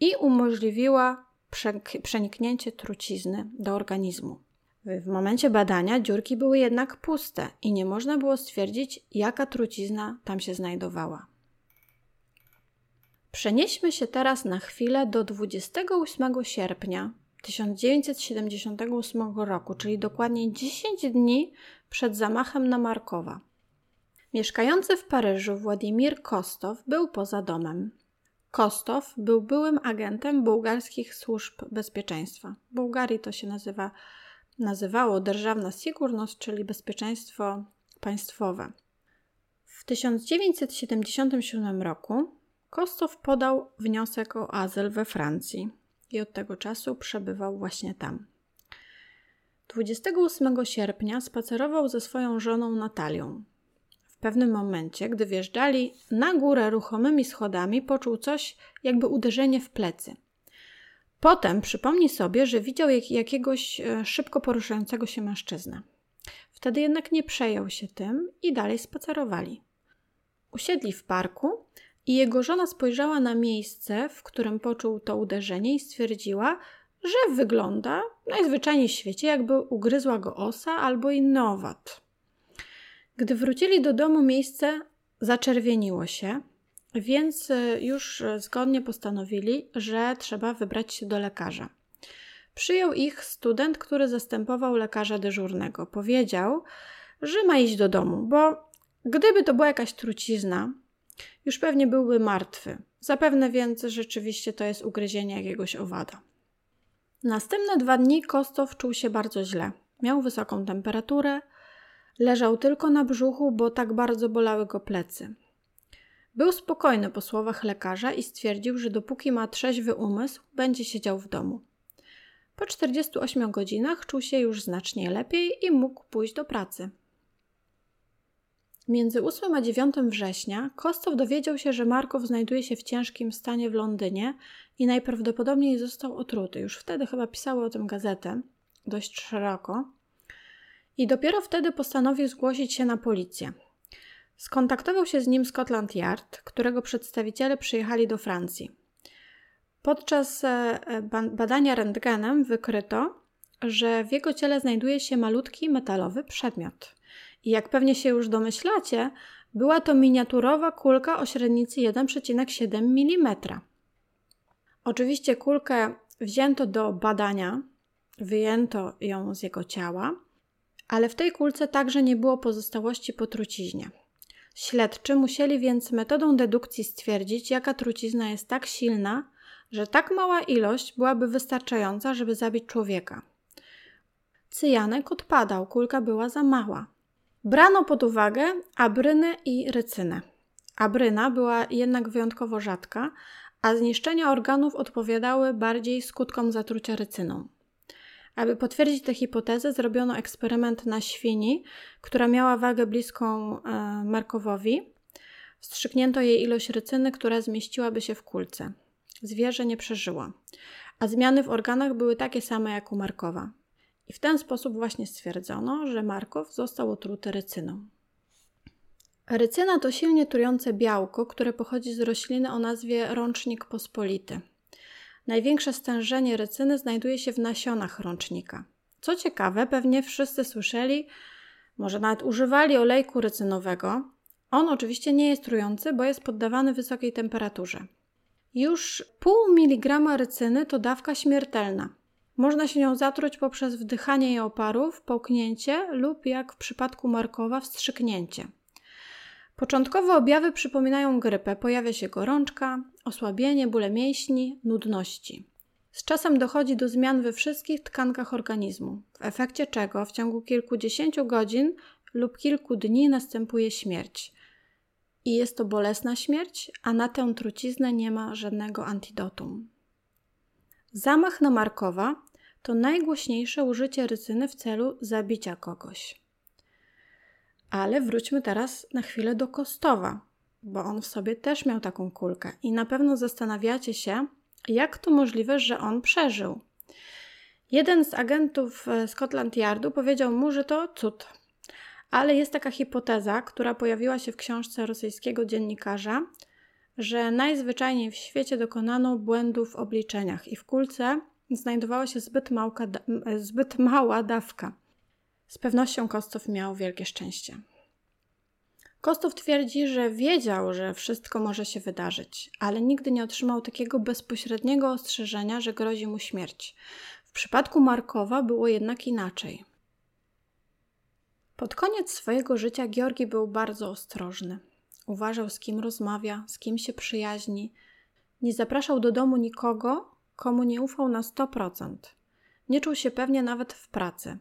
i umożliwiła przeniknięcie trucizny do organizmu. W momencie badania dziurki były jednak puste i nie można było stwierdzić, jaka trucizna tam się znajdowała. Przenieśmy się teraz na chwilę do 28 sierpnia 1978 roku, czyli dokładnie 10 dni przed zamachem na Markowa. Mieszkający w Paryżu Władimir Kostow był poza domem. Kostow był byłym agentem bułgarskich służb bezpieczeństwa. W Bułgarii to się nazywa, nazywało Dzierżawna Sigurność, czyli bezpieczeństwo państwowe. W 1977 roku Kostow podał wniosek o azyl we Francji i od tego czasu przebywał właśnie tam. 28 sierpnia spacerował ze swoją żoną Natalią. W pewnym momencie, gdy wjeżdżali na górę ruchomymi schodami, poczuł coś jakby uderzenie w plecy. Potem przypomni sobie, że widział jak, jakiegoś e, szybko poruszającego się mężczyznę. Wtedy jednak nie przejął się tym i dalej spacerowali. Usiedli w parku i jego żona spojrzała na miejsce, w którym poczuł to uderzenie i stwierdziła, że wygląda najzwyczajniej w świecie, jakby ugryzła go osa albo inny owad. Gdy wrócili do domu, miejsce zaczerwieniło się, więc e, już zgodnie postanowili, że trzeba wybrać się do lekarza. Przyjął ich student, który zastępował lekarza dyżurnego. Powiedział, że ma iść do domu, bo gdyby to była jakaś trucizna, już pewnie byłby martwy. Zapewne więc rzeczywiście to jest ugryzienie jakiegoś owada. Następne dwa dni Kostow czuł się bardzo źle. Miał wysoką temperaturę, leżał tylko na brzuchu, bo tak bardzo bolały go plecy. Był spokojny po słowach lekarza i stwierdził, że dopóki ma trzeźwy umysł, będzie siedział w domu. Po 48 godzinach czuł się już znacznie lepiej i mógł pójść do pracy. Między 8 a 9 września Kostow dowiedział się, że Markow znajduje się w ciężkim stanie w Londynie i najprawdopodobniej został otruty. Już wtedy chyba pisały o tym gazety dość szeroko. I dopiero wtedy postanowił zgłosić się na policję. Skontaktował się z nim Scotland Yard, którego przedstawiciele przyjechali do Francji. Podczas e, badania rentgenem wykryto, że w jego ciele znajduje się malutki metalowy przedmiot. I jak pewnie się już domyślacie, była to miniaturowa kulka o średnicy 1,7 mm. Oczywiście kulkę wzięto do badania, wyjęto ją z jego ciała, ale w tej kulce także nie było pozostałości po truciźnie. Śledczy musieli więc metodą dedukcji stwierdzić, jaka trucizna jest tak silna, że tak mała ilość byłaby wystarczająca, żeby zabić człowieka. Cyjanek odpadał, kulka była za mała. Brano pod uwagę abrynę i rycynę. Abryna była jednak wyjątkowo rzadka, a zniszczenia organów odpowiadały bardziej skutkom zatrucia rycyną. Aby potwierdzić tę hipotezę, zrobiono eksperyment na świni, która miała wagę bliską e, Markowowi. Wstrzyknięto jej ilość rycyny, która zmieściłaby się w kulce. Zwierzę nie przeżyło, a zmiany w organach były takie same jak u Markowa. I w ten sposób właśnie stwierdzono, że Markow został otruty rycyną. Rycyna to silnie trujące białko, które pochodzi z rośliny o nazwie rącznik pospolity. Największe stężenie rycyny znajduje się w nasionach rącznika. Co ciekawe, pewnie wszyscy słyszeli, może nawet używali olejku rycynowego. On oczywiście nie jest trujący, bo jest poddawany wysokiej temperaturze. Już pół miligrama rycyny to dawka śmiertelna. Można się nią zatruć poprzez wdychanie jej oparów, połknięcie lub, jak w przypadku Markowa, wstrzyknięcie. Początkowe objawy przypominają grypę. Pojawia się gorączka, osłabienie, bóle mięśni, nudności. Z czasem dochodzi do zmian we wszystkich tkankach organizmu, w efekcie czego w ciągu kilkudziesięciu godzin lub kilku dni następuje śmierć. I jest to bolesna śmierć, a na tę truciznę nie ma żadnego antidotum. Zamach na Markowa to najgłośniejsze użycie rycyny w celu zabicia kogoś. Ale wróćmy teraz na chwilę do Kostowa, bo on w sobie też miał taką kulkę i na pewno zastanawiacie się, jak to możliwe, że on przeżył. Jeden z agentów e, Scotland Yardu powiedział mu, że to cud. Ale jest taka hipoteza, która pojawiła się w książce rosyjskiego dziennikarza, że najzwyczajniej w świecie dokonano błędu w obliczeniach i w kulce znajdowała się zbyt, małka, zbyt mała dawka. Z pewnością Kostow miał wielkie szczęście. Kostow twierdzi, że wiedział, że wszystko może się wydarzyć, ale nigdy nie otrzymał takiego bezpośredniego ostrzeżenia, że grozi mu śmierć. W przypadku Markowa było jednak inaczej. Pod koniec swojego życia Georgi był bardzo ostrożny. Uważał, z kim rozmawia, z kim się przyjaźni. Nie zapraszał do domu nikogo, komu nie ufał na 100%. Nie czuł się pewnie nawet w pracy.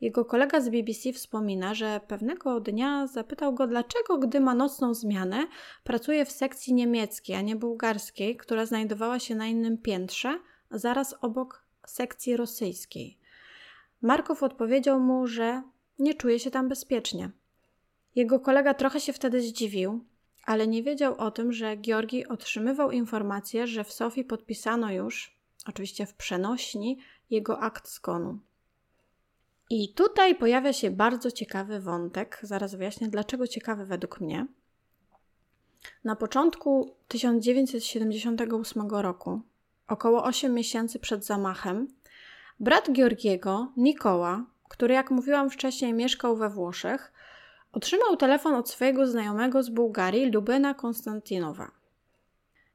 Jego kolega z BBC wspomina, że pewnego dnia zapytał go, dlaczego, gdy ma nocną zmianę, pracuje w sekcji niemieckiej, a nie bułgarskiej, która znajdowała się na innym piętrze, zaraz obok sekcji rosyjskiej. Markow odpowiedział mu, że nie czuje się tam bezpiecznie. Jego kolega trochę się wtedy zdziwił, ale nie wiedział o tym, że Georgi otrzymywał informację, że w Sofii podpisano już, oczywiście w przenośni, jego akt skonu. I tutaj pojawia się bardzo ciekawy wątek. Zaraz wyjaśnię, dlaczego ciekawy według mnie. Na początku 1978 roku, około 8 miesięcy przed zamachem, brat Georgiego, Nikoła, który jak mówiłam wcześniej mieszkał we Włoszech, otrzymał telefon od swojego znajomego z Bułgarii, Lubena Konstantinowa.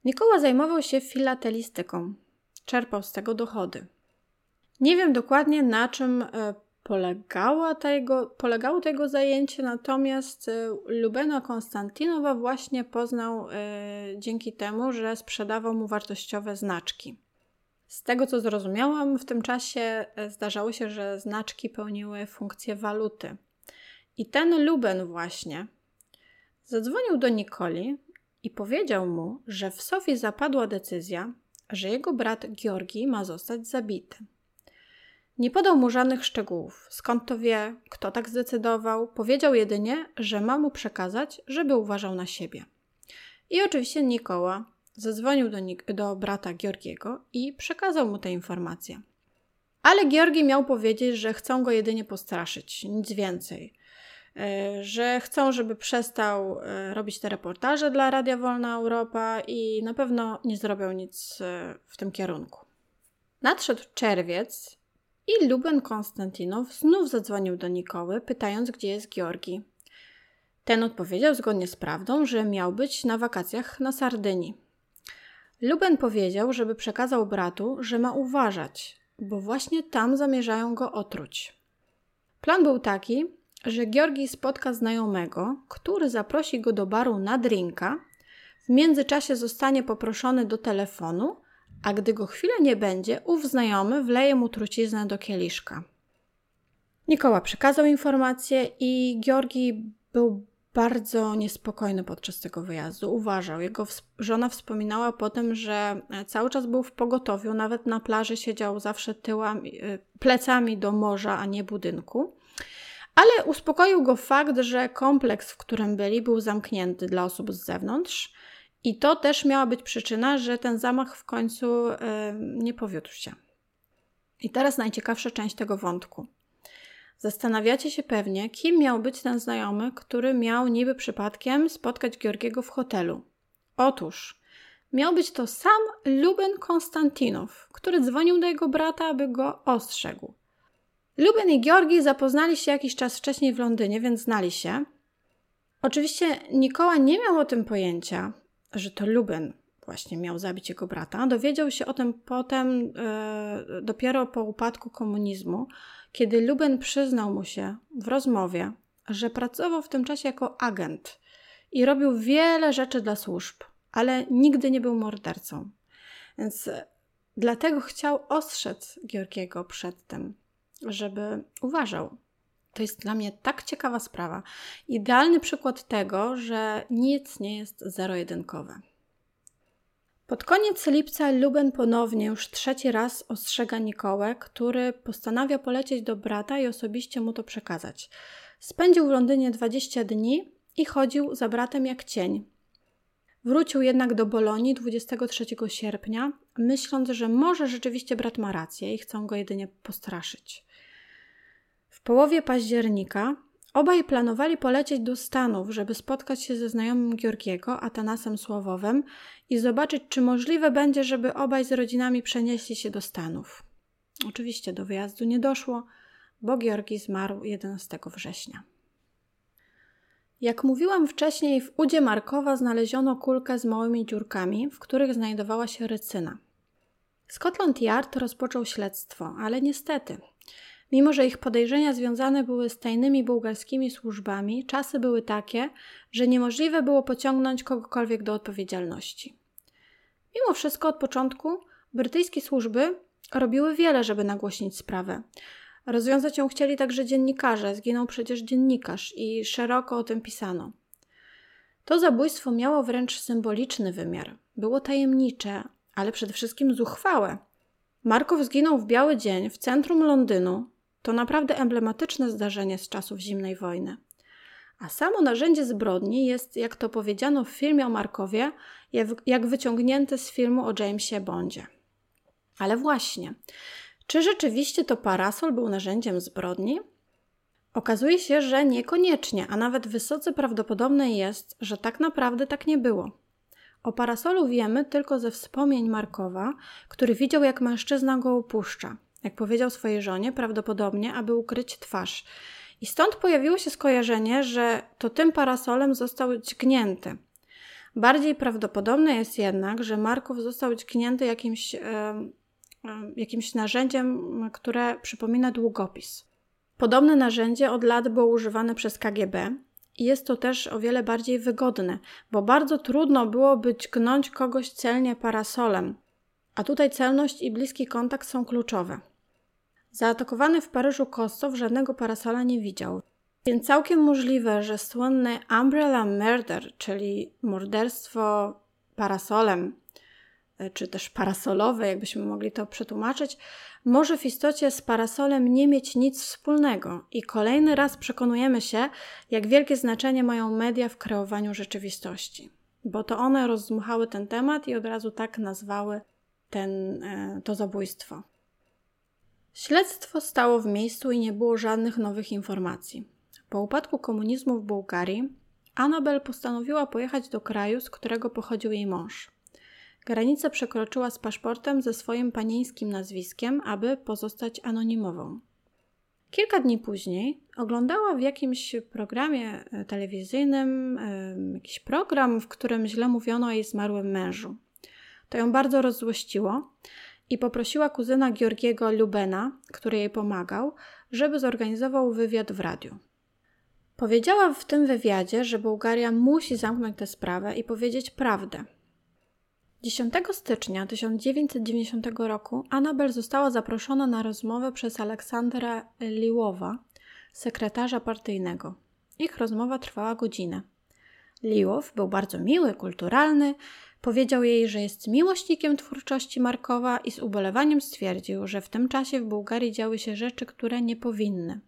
Nikoła zajmował się filatelistyką, czerpał z tego dochody. Nie wiem dokładnie na czym e, polegała tego, polegało tego zajęcie, natomiast e, Lubena Konstantinowa właśnie poznał y, dzięki temu, że sprzedawał mu wartościowe znaczki. Z tego co zrozumiałam, w tym czasie zdarzało się, że znaczki pełniły funkcję waluty. I ten Luben właśnie zadzwonił do Nikoli i powiedział mu, że w Sofii zapadła decyzja, że jego brat Georgi ma zostać zabity. Nie podał mu żadnych szczegółów, skąd to wie, kto tak zdecydował. Powiedział jedynie, że ma mu przekazać, żeby uważał na siebie. I oczywiście Nikoła zadzwonił do, Nik- do brata Georgiego i przekazał mu te informacje. Ale Georgi miał powiedzieć, że chcą go jedynie postraszyć, nic więcej. E, że chcą, żeby przestał e, robić te reportaże dla Radia Wolna Europa i na pewno nie zrobią nic e, w tym kierunku. Nadszedł czerwiec i Luben Konstantinow znów zadzwonił do Nikoły, pytając, gdzie jest Georgi. Ten odpowiedział zgodnie z prawdą, że miał być na wakacjach na Sardynii. Luben powiedział, żeby przekazał bratu, że ma uważać, bo właśnie tam zamierzają go otruć. Plan był taki, że Georgi spotka znajomego, który zaprosi go do baru na drinka. W międzyczasie zostanie poproszony do telefonu, a gdy go chwilę nie będzie, ów znajomy wleje mu truciznę do kieliszka. Nikoła przekazał informację i Georgi był bardzo niespokojny podczas tego wyjazdu. Uważał. Jego żona wspominała potem, że cały czas był w pogotowiu, nawet na plaży siedział zawsze tyłami, y, plecami do morza, a nie budynku. Ale uspokoił go fakt, że kompleks, w którym byli, był zamknięty dla osób z zewnątrz. I to też miała być przyczyna, że ten zamach w końcu yy, nie powiódł się. I teraz najciekawsza część tego wątku. Zastanawiacie się pewnie, kim miał być ten znajomy, który miał niby przypadkiem spotkać Georgiego w hotelu. Otóż miał być to sam Luben Konstantinow, który dzwonił do jego brata, aby go ostrzegł. Luben i Georgi zapoznali się jakiś czas wcześniej w Londynie, więc znali się. Oczywiście Nikoła nie miał o tym pojęcia, że to Luben właśnie miał zabić jego brata. Dowiedział się o tym potem e, dopiero po upadku komunizmu, kiedy Luben przyznał mu się w rozmowie, że pracował w tym czasie jako agent i robił wiele rzeczy dla służb, ale nigdy nie był mordercą. Więc dlatego chciał ostrzec Georgiego przed tym żeby uważał. To jest dla mnie tak ciekawa sprawa. Idealny przykład tego, że nic nie jest zero-jedynkowe. Pod koniec lipca Luben ponownie już trzeci raz ostrzega Nikołę, który postanawia polecieć do brata i osobiście mu to przekazać. Spędził w Londynie 20 dni i chodził za bratem jak cień. Wrócił jednak do Bolonii 23 sierpnia, myśląc, że może rzeczywiście brat ma rację i chcą go jedynie postraszyć. W połowie października obaj planowali polecieć do Stanów, żeby spotkać się ze znajomym Georgiego, Atanasem Słowowem i zobaczyć, czy możliwe będzie, żeby obaj z rodzinami przenieśli się do Stanów. Oczywiście do wyjazdu nie doszło, bo Georgi zmarł 11 września. Jak mówiłam wcześniej, w udzie Markowa znaleziono kulkę z małymi dziurkami, w których znajdowała się rycyna. Scotland Yard rozpoczął śledztwo, ale niestety Mimo, że ich podejrzenia związane były z tajnymi bułgarskimi służbami, czasy były takie, że niemożliwe było pociągnąć kogokolwiek do odpowiedzialności. Mimo wszystko od początku brytyjskie służby robiły wiele, żeby nagłośnić sprawę. Rozwiązać ją chcieli także dziennikarze, zginął przecież dziennikarz i szeroko o tym pisano. To zabójstwo miało wręcz symboliczny wymiar. Było tajemnicze, ale przede wszystkim zuchwałe. Markow zginął w biały dzień w centrum Londynu. To naprawdę emblematyczne zdarzenie z czasów zimnej wojny. A samo narzędzie zbrodni jest, jak to powiedziano w filmie o Markowie, jak wyciągnięte z filmu o Jamesie Bondzie. Ale właśnie, czy rzeczywiście to parasol był narzędziem zbrodni? Okazuje się, że niekoniecznie, a nawet wysoce prawdopodobne jest, że tak naprawdę tak nie było. O parasolu wiemy tylko ze wspomnień Markowa, który widział, jak mężczyzna go opuszcza. Jak powiedział swojej żonie, prawdopodobnie, aby ukryć twarz. I stąd pojawiło się skojarzenie, że to tym parasolem został dźgnięty. Bardziej prawdopodobne jest jednak, że Markow został dźgnięty jakimś, jakimś narzędziem, które przypomina długopis. Podobne narzędzie od lat było używane przez KGB i jest to też o wiele bardziej wygodne, bo bardzo trudno byłoby dźgnąć kogoś celnie parasolem, a tutaj celność i bliski kontakt są kluczowe. Zaatakowany w Paryżu Kostow żadnego parasola nie widział, więc całkiem możliwe, że słynny Umbrella Murder, czyli morderstwo parasolem, czy też parasolowe, jakbyśmy mogli to przetłumaczyć, może w istocie z parasolem nie mieć nic wspólnego. I kolejny raz przekonujemy się, jak wielkie znaczenie mają media w kreowaniu rzeczywistości. Bo to one rozdmuchały ten temat i od razu tak nazwały ten, e, to zabójstwo. Śledztwo stało w miejscu i nie było żadnych nowych informacji. Po upadku komunizmu w Bułgarii, Anabel postanowiła pojechać do kraju, z którego pochodził jej mąż. Granicę przekroczyła z paszportem ze swoim panieńskim nazwiskiem, aby pozostać anonimową. Kilka dni później oglądała w jakimś programie e, telewizyjnym jakiś program, w którym źle mówiono o jej zmarłym mężu. To ją bardzo rozzłościło i poprosiła kuzyna Georgiego Lubena, który jej pomagał, żeby zorganizował wywiad w radiu. Powiedziała w tym wywiadzie, że Bułgaria musi zamknąć tę sprawę i powiedzieć prawdę. 10 stycznia 1990 roku Anabel została zaproszona na rozmowę przez Aleksandra Liłowa, sekretarza partyjnego. Ich rozmowa trwała godzinę. Liłow był bardzo miły, kulturalny, Powiedział jej, że jest miłośnikiem twórczości Markowa i z ubolewaniem stwierdził, że w tym czasie w Bułgarii działy się rzeczy, które nie powinny.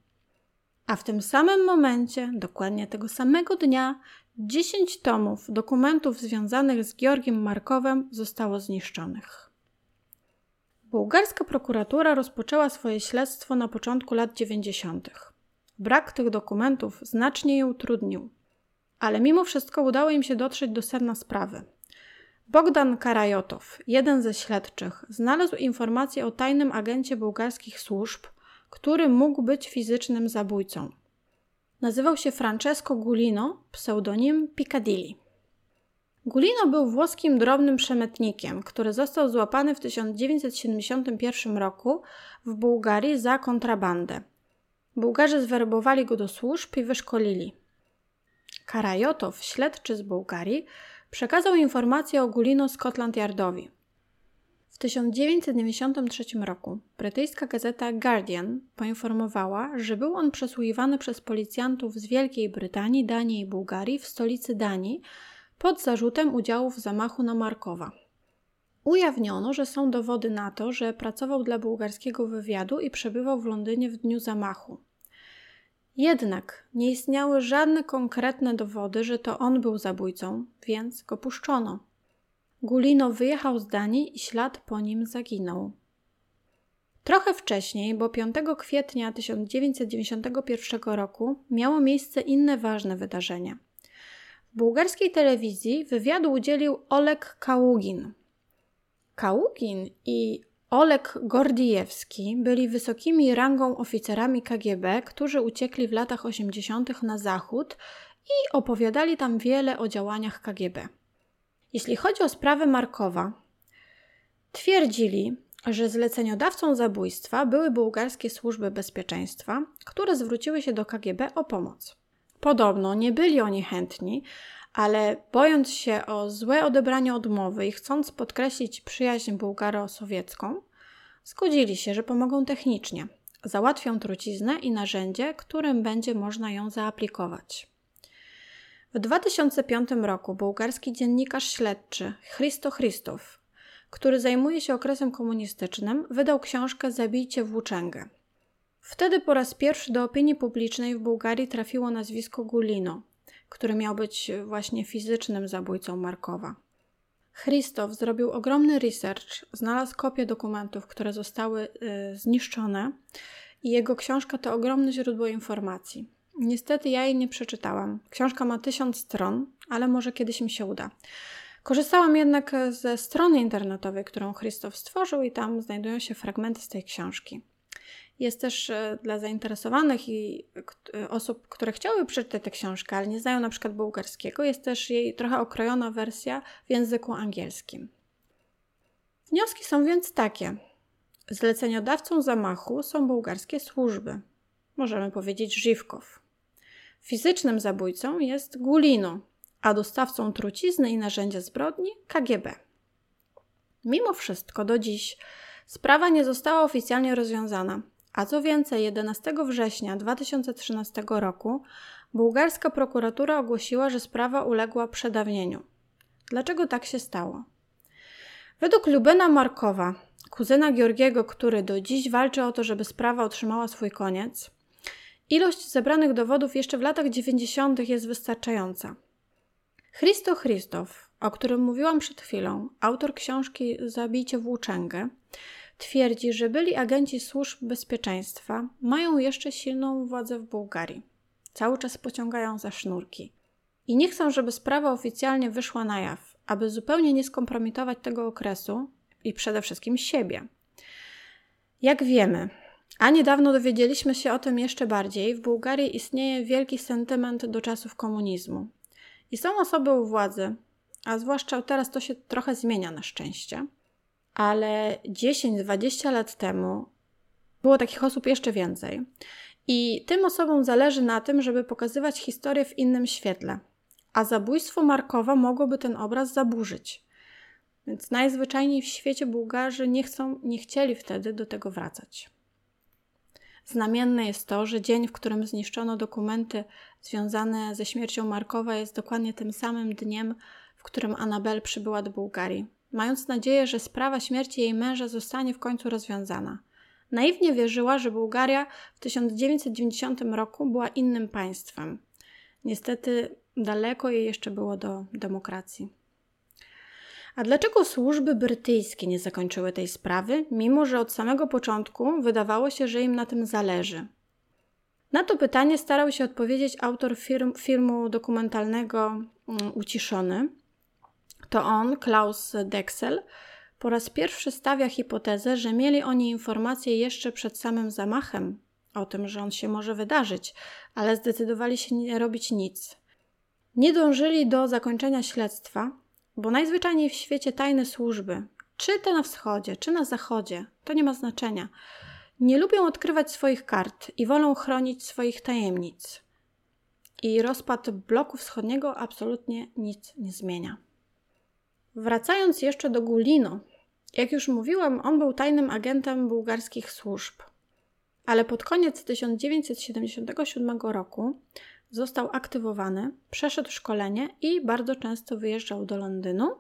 A w tym samym momencie, dokładnie tego samego dnia, 10 tomów dokumentów związanych z Georgiem Markowem zostało zniszczonych. Bułgarska prokuratura rozpoczęła swoje śledztwo na początku lat 90. Brak tych dokumentów znacznie je utrudnił, ale mimo wszystko udało im się dotrzeć do sedna sprawy. Bogdan Karajotow, jeden ze śledczych, znalazł informację o tajnym agencie bułgarskich służb, który mógł być fizycznym zabójcą. Nazywał się Francesco Gulino, pseudonim Piccadilly. Gulino był włoskim drobnym przemytnikiem, który został złapany w 1971 roku w Bułgarii za kontrabandę. Bułgarzy zwerbowali go do służb i wyszkolili. Karajotow, śledczy z Bułgarii, przekazał informację o Gulino Scotland Yardowi. W 1993 roku brytyjska gazeta Guardian poinformowała, że był on przesłuchiwany przez policjantów z Wielkiej Brytanii, Danii i Bułgarii w stolicy Danii pod zarzutem udziału w zamachu na Markowa. Ujawniono, że są dowody na to, że pracował dla bułgarskiego wywiadu i przebywał w Londynie w dniu zamachu. Jednak nie istniały żadne konkretne dowody, że to on był zabójcą, więc go puszczono. Gulino wyjechał z Danii i ślad po nim zaginął. Trochę wcześniej, bo 5 kwietnia 1991 roku, miało miejsce inne ważne wydarzenie. W bułgarskiej telewizji wywiadu udzielił Oleg Kaługin. Kaługin i Oleg Gordijewski byli wysokimi rangą oficerami KGB, którzy uciekli w latach 80. na zachód i opowiadali tam wiele o działaniach KGB. Jeśli chodzi o sprawę Markowa, twierdzili, że zleceniodawcą zabójstwa były bułgarskie służby bezpieczeństwa, które zwróciły się do KGB o pomoc. Podobno nie byli oni chętni, ale bojąc się o złe odebranie odmowy i chcąc podkreślić przyjaźń bułgaro-sowiecką, zgodzili się, że pomogą technicznie, załatwią truciznę i narzędzie, którym będzie można ją zaaplikować. W 2005 roku bułgarski dziennikarz śledczy Christo Christow, który zajmuje się okresem komunistycznym, wydał książkę Zabijcie włóczęgę. Wtedy po raz pierwszy do opinii publicznej w Bułgarii trafiło nazwisko Gulino, który miał być właśnie fizycznym zabójcą Markowa. Christof zrobił ogromny research, znalazł kopie dokumentów, które zostały y, zniszczone i jego książka to ogromne źródło informacji. Niestety ja jej nie przeczytałam. Książka ma tysiąc stron, ale może kiedyś mi się uda. Korzystałam jednak ze strony internetowej, którą Christof stworzył i tam znajdują się fragmenty z tej książki. Jest też e, dla zainteresowanych i e, osób, które chciały przeczytać tę książkę, ale nie znają na przykład bułgarskiego, jest też jej trochę okrojona wersja w języku angielskim. Wnioski są więc takie. Zleceniodawcą zamachu są bułgarskie służby. Możemy powiedzieć Żywkow. Fizycznym zabójcą jest Gulino, a dostawcą trucizny i narzędzia zbrodni KGB. Mimo wszystko do dziś sprawa nie została oficjalnie rozwiązana, a co więcej, 11 września 2013 roku bułgarska prokuratura ogłosiła, że sprawa uległa przedawnieniu. Dlaczego tak się stało? Według Lubena Markowa, kuzyna Georgiego, który do dziś walczy o to, żeby sprawa otrzymała swój koniec, ilość zebranych dowodów jeszcze w latach 90. jest wystarczająca. Christo Christow, o którym mówiłam przed chwilą, autor książki Zabijcie włóczęgę, twierdzi, że byli agenci służb bezpieczeństwa mają jeszcze silną władzę w Bułgarii. Cały czas pociągają za sznurki. I nie chcą, żeby sprawa oficjalnie wyszła na jaw, aby zupełnie nie skompromitować tego okresu i przede wszystkim siebie. Jak wiemy, a niedawno dowiedzieliśmy się o tym jeszcze bardziej, w Bułgarii istnieje wielki sentyment do czasów komunizmu. I są osoby u władzy, a zwłaszcza teraz to się trochę zmienia na szczęście, ale 10-20 lat temu było takich osób jeszcze więcej. I tym osobom zależy na tym, żeby pokazywać historię w innym świetle. A zabójstwo Markowa mogłoby ten obraz zaburzyć. Więc najzwyczajniej w świecie Bułgarzy nie, chcą, nie chcieli wtedy do tego wracać. Znamienne jest to, że dzień, w którym zniszczono dokumenty związane ze śmiercią Markowa, jest dokładnie tym samym dniem, w którym Anabel przybyła do Bułgarii mając nadzieję, że sprawa śmierci jej męża zostanie w końcu rozwiązana. Naiwnie wierzyła, że Bułgaria w 1990 roku była innym państwem. Niestety daleko jej jeszcze było do demokracji. A dlaczego służby brytyjskie nie zakończyły tej sprawy, mimo że od samego początku wydawało się, że im na tym zależy? Na to pytanie starał się odpowiedzieć autor firm, filmu dokumentalnego um, Uciszony, to on, Klaus Dexel, po raz pierwszy stawia hipotezę, że mieli oni informacje jeszcze przed samym zamachem o tym, że on się może wydarzyć, ale zdecydowali się nie robić nic. Nie dążyli do zakończenia śledztwa, bo najzwyczajniej w świecie tajne służby, czy te na wschodzie, czy na zachodzie, to nie ma znaczenia, nie lubią odkrywać swoich kart i wolą chronić swoich tajemnic. I rozpad bloku wschodniego absolutnie nic nie zmienia. Wracając jeszcze do Gulino, jak już mówiłam, on był tajnym agentem bułgarskich służb. Ale pod koniec 1977 roku został aktywowany, przeszedł szkolenie i bardzo często wyjeżdżał do Londynu.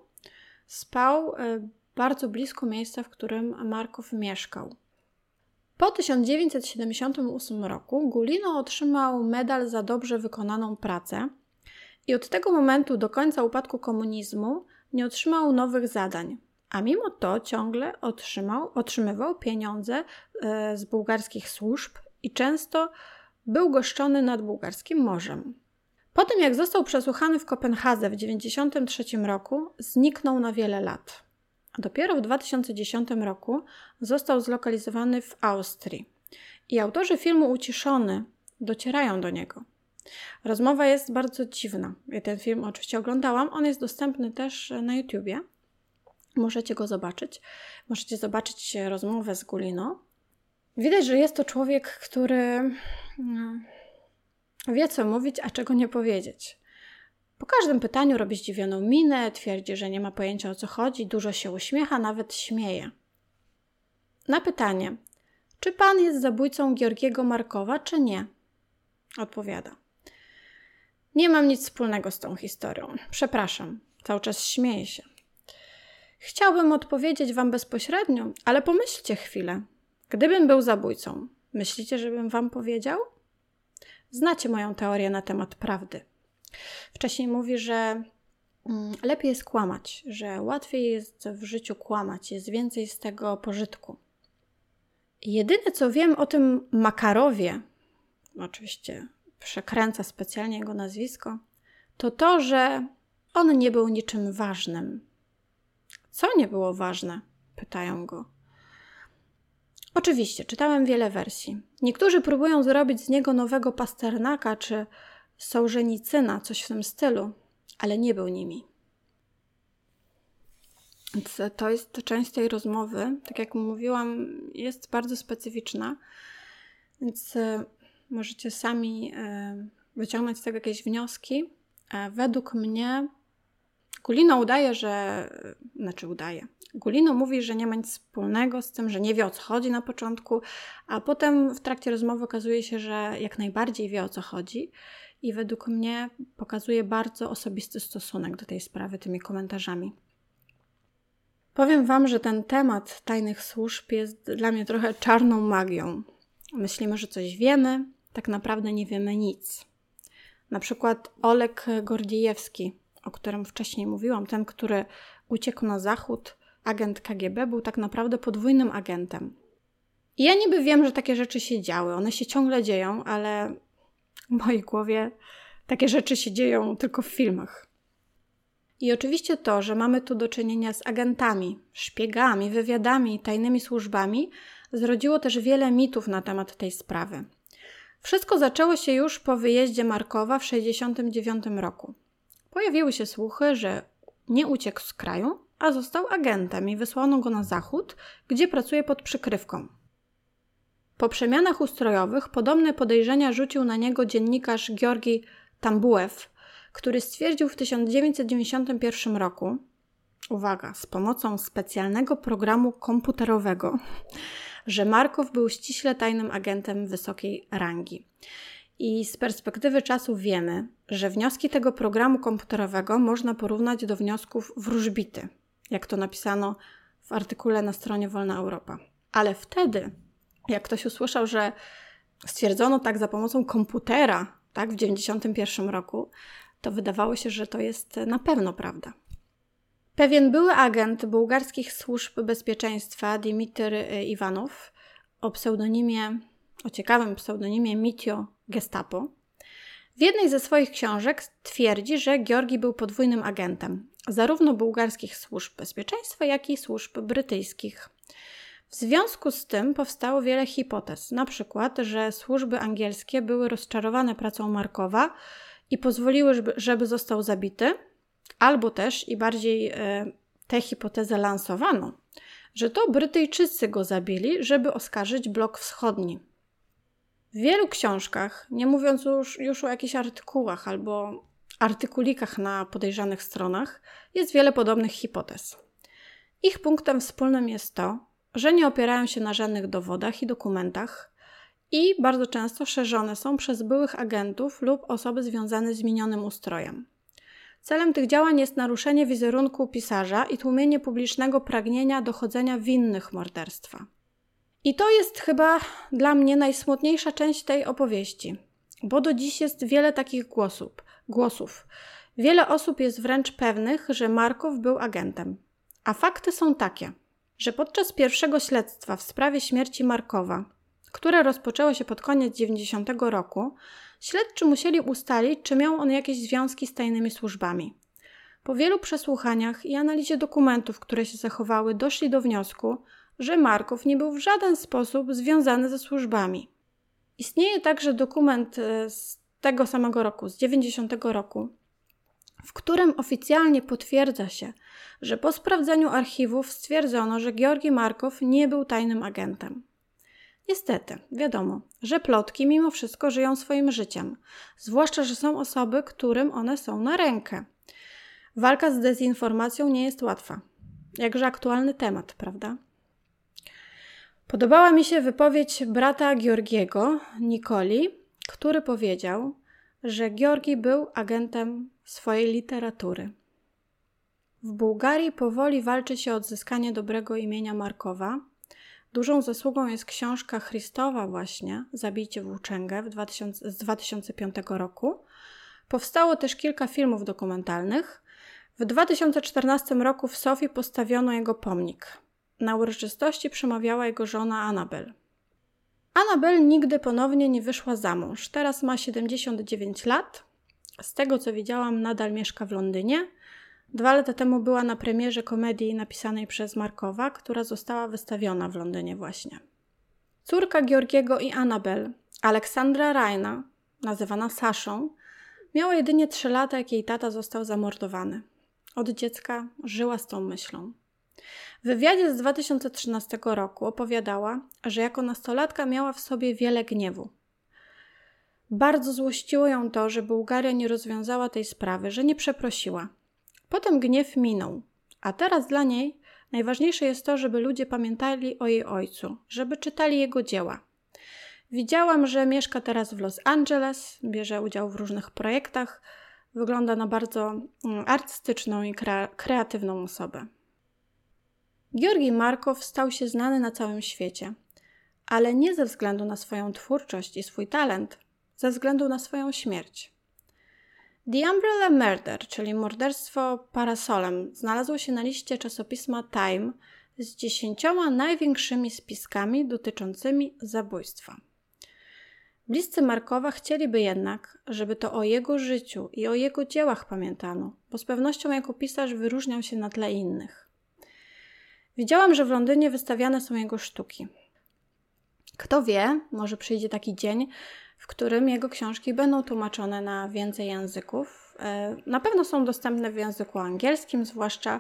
Spał e, bardzo blisko miejsca, w którym Markow mieszkał. Po 1978 roku Gulino otrzymał medal za dobrze wykonaną pracę i od tego momentu do końca upadku komunizmu nie otrzymał nowych zadań, a mimo to ciągle otrzymał, otrzymywał pieniądze e, z bułgarskich służb i często był goszczony nad bułgarskim morzem. Po tym, jak został przesłuchany w Kopenhadze w 1993 roku, zniknął na wiele lat. A dopiero w 2010 roku został zlokalizowany w Austrii. I autorzy filmu Uciszony docierają do niego. Rozmowa jest bardzo dziwna. Ja ten film oczywiście oglądałam. On jest dostępny też na YouTubie. Możecie go zobaczyć. Możecie zobaczyć rozmowę z Gulino. Widać, że jest to człowiek, który no, wie, co mówić, a czego nie powiedzieć. Po każdym pytaniu robi zdziwioną minę, twierdzi, że nie ma pojęcia o co chodzi, dużo się uśmiecha, nawet śmieje. Na pytanie, Czy pan jest zabójcą Georgiego Markowa, czy nie? Odpowiada. Nie mam nic wspólnego z tą historią. Przepraszam, cały czas śmieję się. Chciałbym odpowiedzieć wam bezpośrednio, ale pomyślcie chwilę. Gdybym był zabójcą, myślicie, żebym wam powiedział? Znacie moją teorię na temat prawdy. Wcześniej mówi, że mm, lepiej jest kłamać, że łatwiej jest w życiu kłamać, jest więcej z tego pożytku. Jedyne co wiem o tym Makarowie, oczywiście przekręca specjalnie jego nazwisko, to to, że on nie był niczym ważnym. Co nie było ważne? Pytają go. Oczywiście, czytałem wiele wersji. Niektórzy próbują zrobić z niego nowego Pasternaka czy Sołżenicyna, coś w tym stylu, ale nie był nimi. Więc to jest część tej rozmowy. Tak jak mówiłam, jest bardzo specyficzna, więc e, możecie sami e, wyciągnąć z tego jakieś wnioski. E, według mnie Gulino udaje, że. Znaczy udaje. Gulino mówi, że nie ma nic wspólnego z tym, że nie wie o co chodzi na początku, a potem w trakcie rozmowy okazuje się, że jak najbardziej wie o co chodzi i według mnie pokazuje bardzo osobisty stosunek do tej sprawy tymi komentarzami. Powiem Wam, że ten temat tajnych służb jest dla mnie trochę czarną magią. Myślimy, że coś wiemy, tak naprawdę nie wiemy nic. Na przykład Olek Gordiejewski, o którym wcześniej mówiłam, ten, który uciekł na zachód, agent KGB, był tak naprawdę podwójnym agentem. I ja niby wiem, że takie rzeczy się działy, one się ciągle dzieją, ale w mojej głowie takie rzeczy się dzieją tylko w filmach. I oczywiście to, że mamy tu do czynienia z agentami, szpiegami, wywiadami tajnymi służbami, zrodziło też wiele mitów na temat tej sprawy. Wszystko zaczęło się już po wyjeździe Markowa w 1969 roku. Pojawiły się słuchy, że nie uciekł z kraju, a został agentem i wysłano go na zachód, gdzie pracuje pod przykrywką. Po przemianach ustrojowych podobne podejrzenia rzucił na niego dziennikarz Georgi Tambuew, który stwierdził w 1991 roku, uwaga, z pomocą specjalnego programu komputerowego, że Markow był ściśle tajnym agentem wysokiej rangi. I z perspektywy czasu wiemy, że wnioski tego programu komputerowego można porównać do wniosków wróżbity, jak to napisano w artykule na stronie Wolna Europa. Ale wtedy, jak ktoś usłyszał, że stwierdzono tak za pomocą komputera, tak, w 1991 roku, to wydawało się, że to jest na pewno prawda. Pewien były agent bułgarskich służb bezpieczeństwa Dimitr Iwanow o pseudonimie, o ciekawym pseudonimie Mitio Gestapo, w jednej ze swoich książek twierdzi, że Georgi był podwójnym agentem zarówno bułgarskich służb bezpieczeństwa, jak i służb brytyjskich. W związku z tym powstało wiele hipotez, na przykład, że służby angielskie były rozczarowane pracą Markowa i pozwoliły, żeby, został zabity, albo też i bardziej e, tę hipotezę lansowano, że to Brytyjczycy go zabili, żeby oskarżyć blok wschodni. W wielu książkach, nie mówiąc już, już o jakichś artykułach albo artykulikach na podejrzanych stronach, jest wiele podobnych hipotez. Ich punktem wspólnym jest to, że nie opierają się na żadnych dowodach i dokumentach i bardzo często szerzone są przez byłych agentów lub osoby związane z minionym ustrojem. Celem tych działań jest naruszenie wizerunku pisarza i tłumienie publicznego pragnienia dochodzenia winnych morderstwa. I to jest chyba dla mnie najsmutniejsza część tej opowieści, bo do dziś jest wiele takich głosów. głosów. Wiele osób jest wręcz pewnych, że Markow był agentem. A fakty są takie, że podczas pierwszego śledztwa w sprawie śmierci Markowa, które rozpoczęło się pod koniec 90 roku, śledczy musieli ustalić, czy miał on jakieś związki z tajnymi służbami. Po wielu przesłuchaniach i analizie dokumentów, które się zachowały, doszli do wniosku, że Markow nie był w żaden sposób związany ze służbami. Istnieje także dokument e, z tego samego roku, z 90 roku, w którym oficjalnie potwierdza się, że po sprawdzeniu archiwów stwierdzono, że Georgi Markow nie był tajnym agentem. Niestety, wiadomo, że plotki mimo wszystko żyją swoim życiem, zwłaszcza, że są osoby, którym one są na rękę. Walka z dezinformacją nie jest łatwa. Jakże aktualny temat, prawda? Podobała mi się wypowiedź brata Georgiego, Nikoli, który powiedział, że Georgi był agentem swojej literatury. W Bułgarii powoli walczy się o odzyskanie dobrego imienia Markowa. Dużą zasługą jest książka Christowa właśnie, Zabijcie włóczęgę w 2000, z 2005 roku. Powstało też kilka filmów dokumentalnych. W 2014 roku w Sofii postawiono jego pomnik. Na uroczystości przemawiała jego żona Anabel. Anabel nigdy ponownie nie wyszła za mąż. Teraz ma 79 lat. Z tego co widziałam, nadal mieszka w Londynie. Dwa lata temu była na premierze komedii napisanej przez Markowa, która została wystawiona w Londynie właśnie. Córka Georgiego i Anabel, Aleksandra Rajna, nazywana Saszą, miała jedynie 3 lata, jak jej tata został zamordowany. Od dziecka żyła z tą myślą. W wywiadzie z 2013 roku opowiadała, że jako nastolatka miała w sobie wiele gniewu. Bardzo złościło ją to, że Bułgaria nie rozwiązała tej sprawy, że nie przeprosiła. Potem gniew minął, a teraz dla niej najważniejsze jest to, żeby ludzie pamiętali o jej ojcu, żeby czytali jego dzieła. Widziałam, że mieszka teraz w Los Angeles, bierze udział w różnych projektach. Wygląda na bardzo mm, artystyczną i kreatywną osobę. Georgi Markow stał się znany na całym świecie, ale nie ze względu na swoją twórczość i swój talent, ze względu na swoją śmierć. The Umbrella Murder, czyli morderstwo parasolem, znalazło się na liście czasopisma Time z dziesięcioma największymi spiskami dotyczącymi zabójstwa. Bliscy Markowa chcieliby jednak, żeby to o jego życiu i o jego dziełach pamiętano, bo z pewnością jako pisarz wyróżniał się na tle innych. Widziałam, że w Londynie wystawiane są jego sztuki. Kto wie, może przyjdzie taki dzień, w którym jego książki będą tłumaczone na więcej języków. E, na pewno są dostępne w języku angielskim, zwłaszcza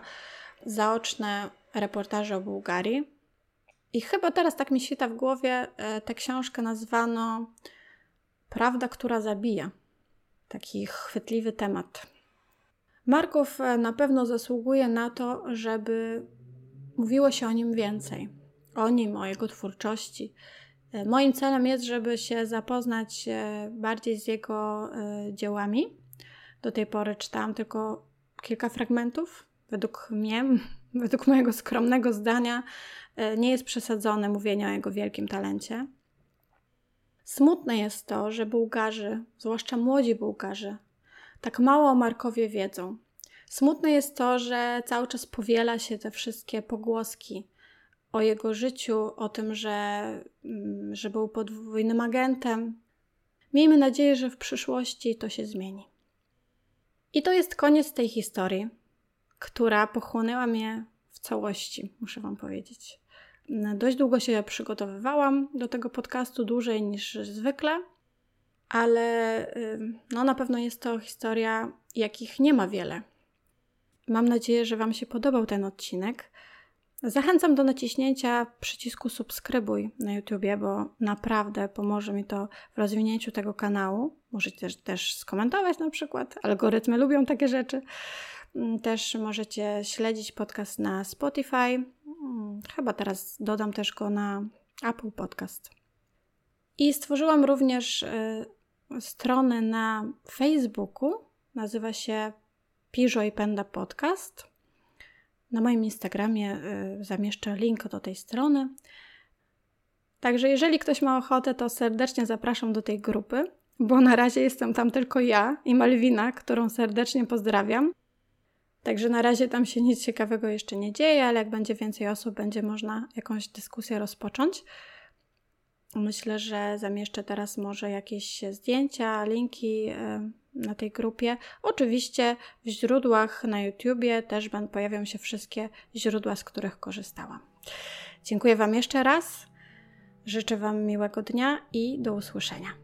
zaoczne reportaże o Bułgarii. I chyba teraz tak mi świta w głowie e, tę książkę nazwano Prawda, która zabija. Taki chwytliwy temat. Markow e, na pewno zasługuje na to, żeby mówiło się o nim więcej. O nim, o jego twórczości. E, moim celem jest, żeby się zapoznać e, bardziej z jego e, dziełami. Do tej pory czytałam tylko kilka fragmentów. Według mnie, według mojego skromnego zdania, nie jest przesadzone mówienie o jego wielkim talencie. Smutne jest to, że Bułgarzy, zwłaszcza młodzi Bułgarzy, tak mało o Markowie wiedzą. Smutne jest to, że cały czas powiela się te wszystkie pogłoski o jego życiu, o tym, że, mm, że był podwójnym agentem. Miejmy nadzieję, że w przyszłości to się zmieni. I to jest koniec tej historii, która pochłonęła mnie w całości, muszę Wam powiedzieć. Dość długo się przygotowywałam do tego podcastu, dłużej niż zwykle, ale no, na pewno jest to historia, jakich nie ma wiele Mam nadzieję, że Wam się podobał ten odcinek. Zachęcam do naciśnięcia przycisku subskrybuj na YouTubie, bo naprawdę pomoże mi to w rozwinięciu tego kanału. Możecie też, też skomentować na przykład. Algorytmy lubią takie rzeczy. Mm, też możecie śledzić podcast na Spotify. Mm, chyba teraz dodam też go na Apple Podcast. I stworzyłam również y, stronę na Facebooku. Nazywa się Piżo i Penda Podcast. Na moim Instagramie y, zamieszczę link do tej strony. Także jeżeli ktoś ma ochotę, to serdecznie zapraszam do tej grupy, bo na razie jestem tam tylko ja i Malwina, którą serdecznie pozdrawiam. Także na razie tam się nic ciekawego jeszcze nie dzieje, ale jak będzie więcej osób, będzie można jakąś dyskusję rozpocząć. Myślę, że zamieszczę teraz może jakieś zdjęcia, linki y, na tej grupie. Oczywiście w źródłach na YouTubie też pojawią się wszystkie źródła, z których korzystałam. Dziękuję Wam jeszcze raz. Życzę Wam miłego dnia i do usłyszenia.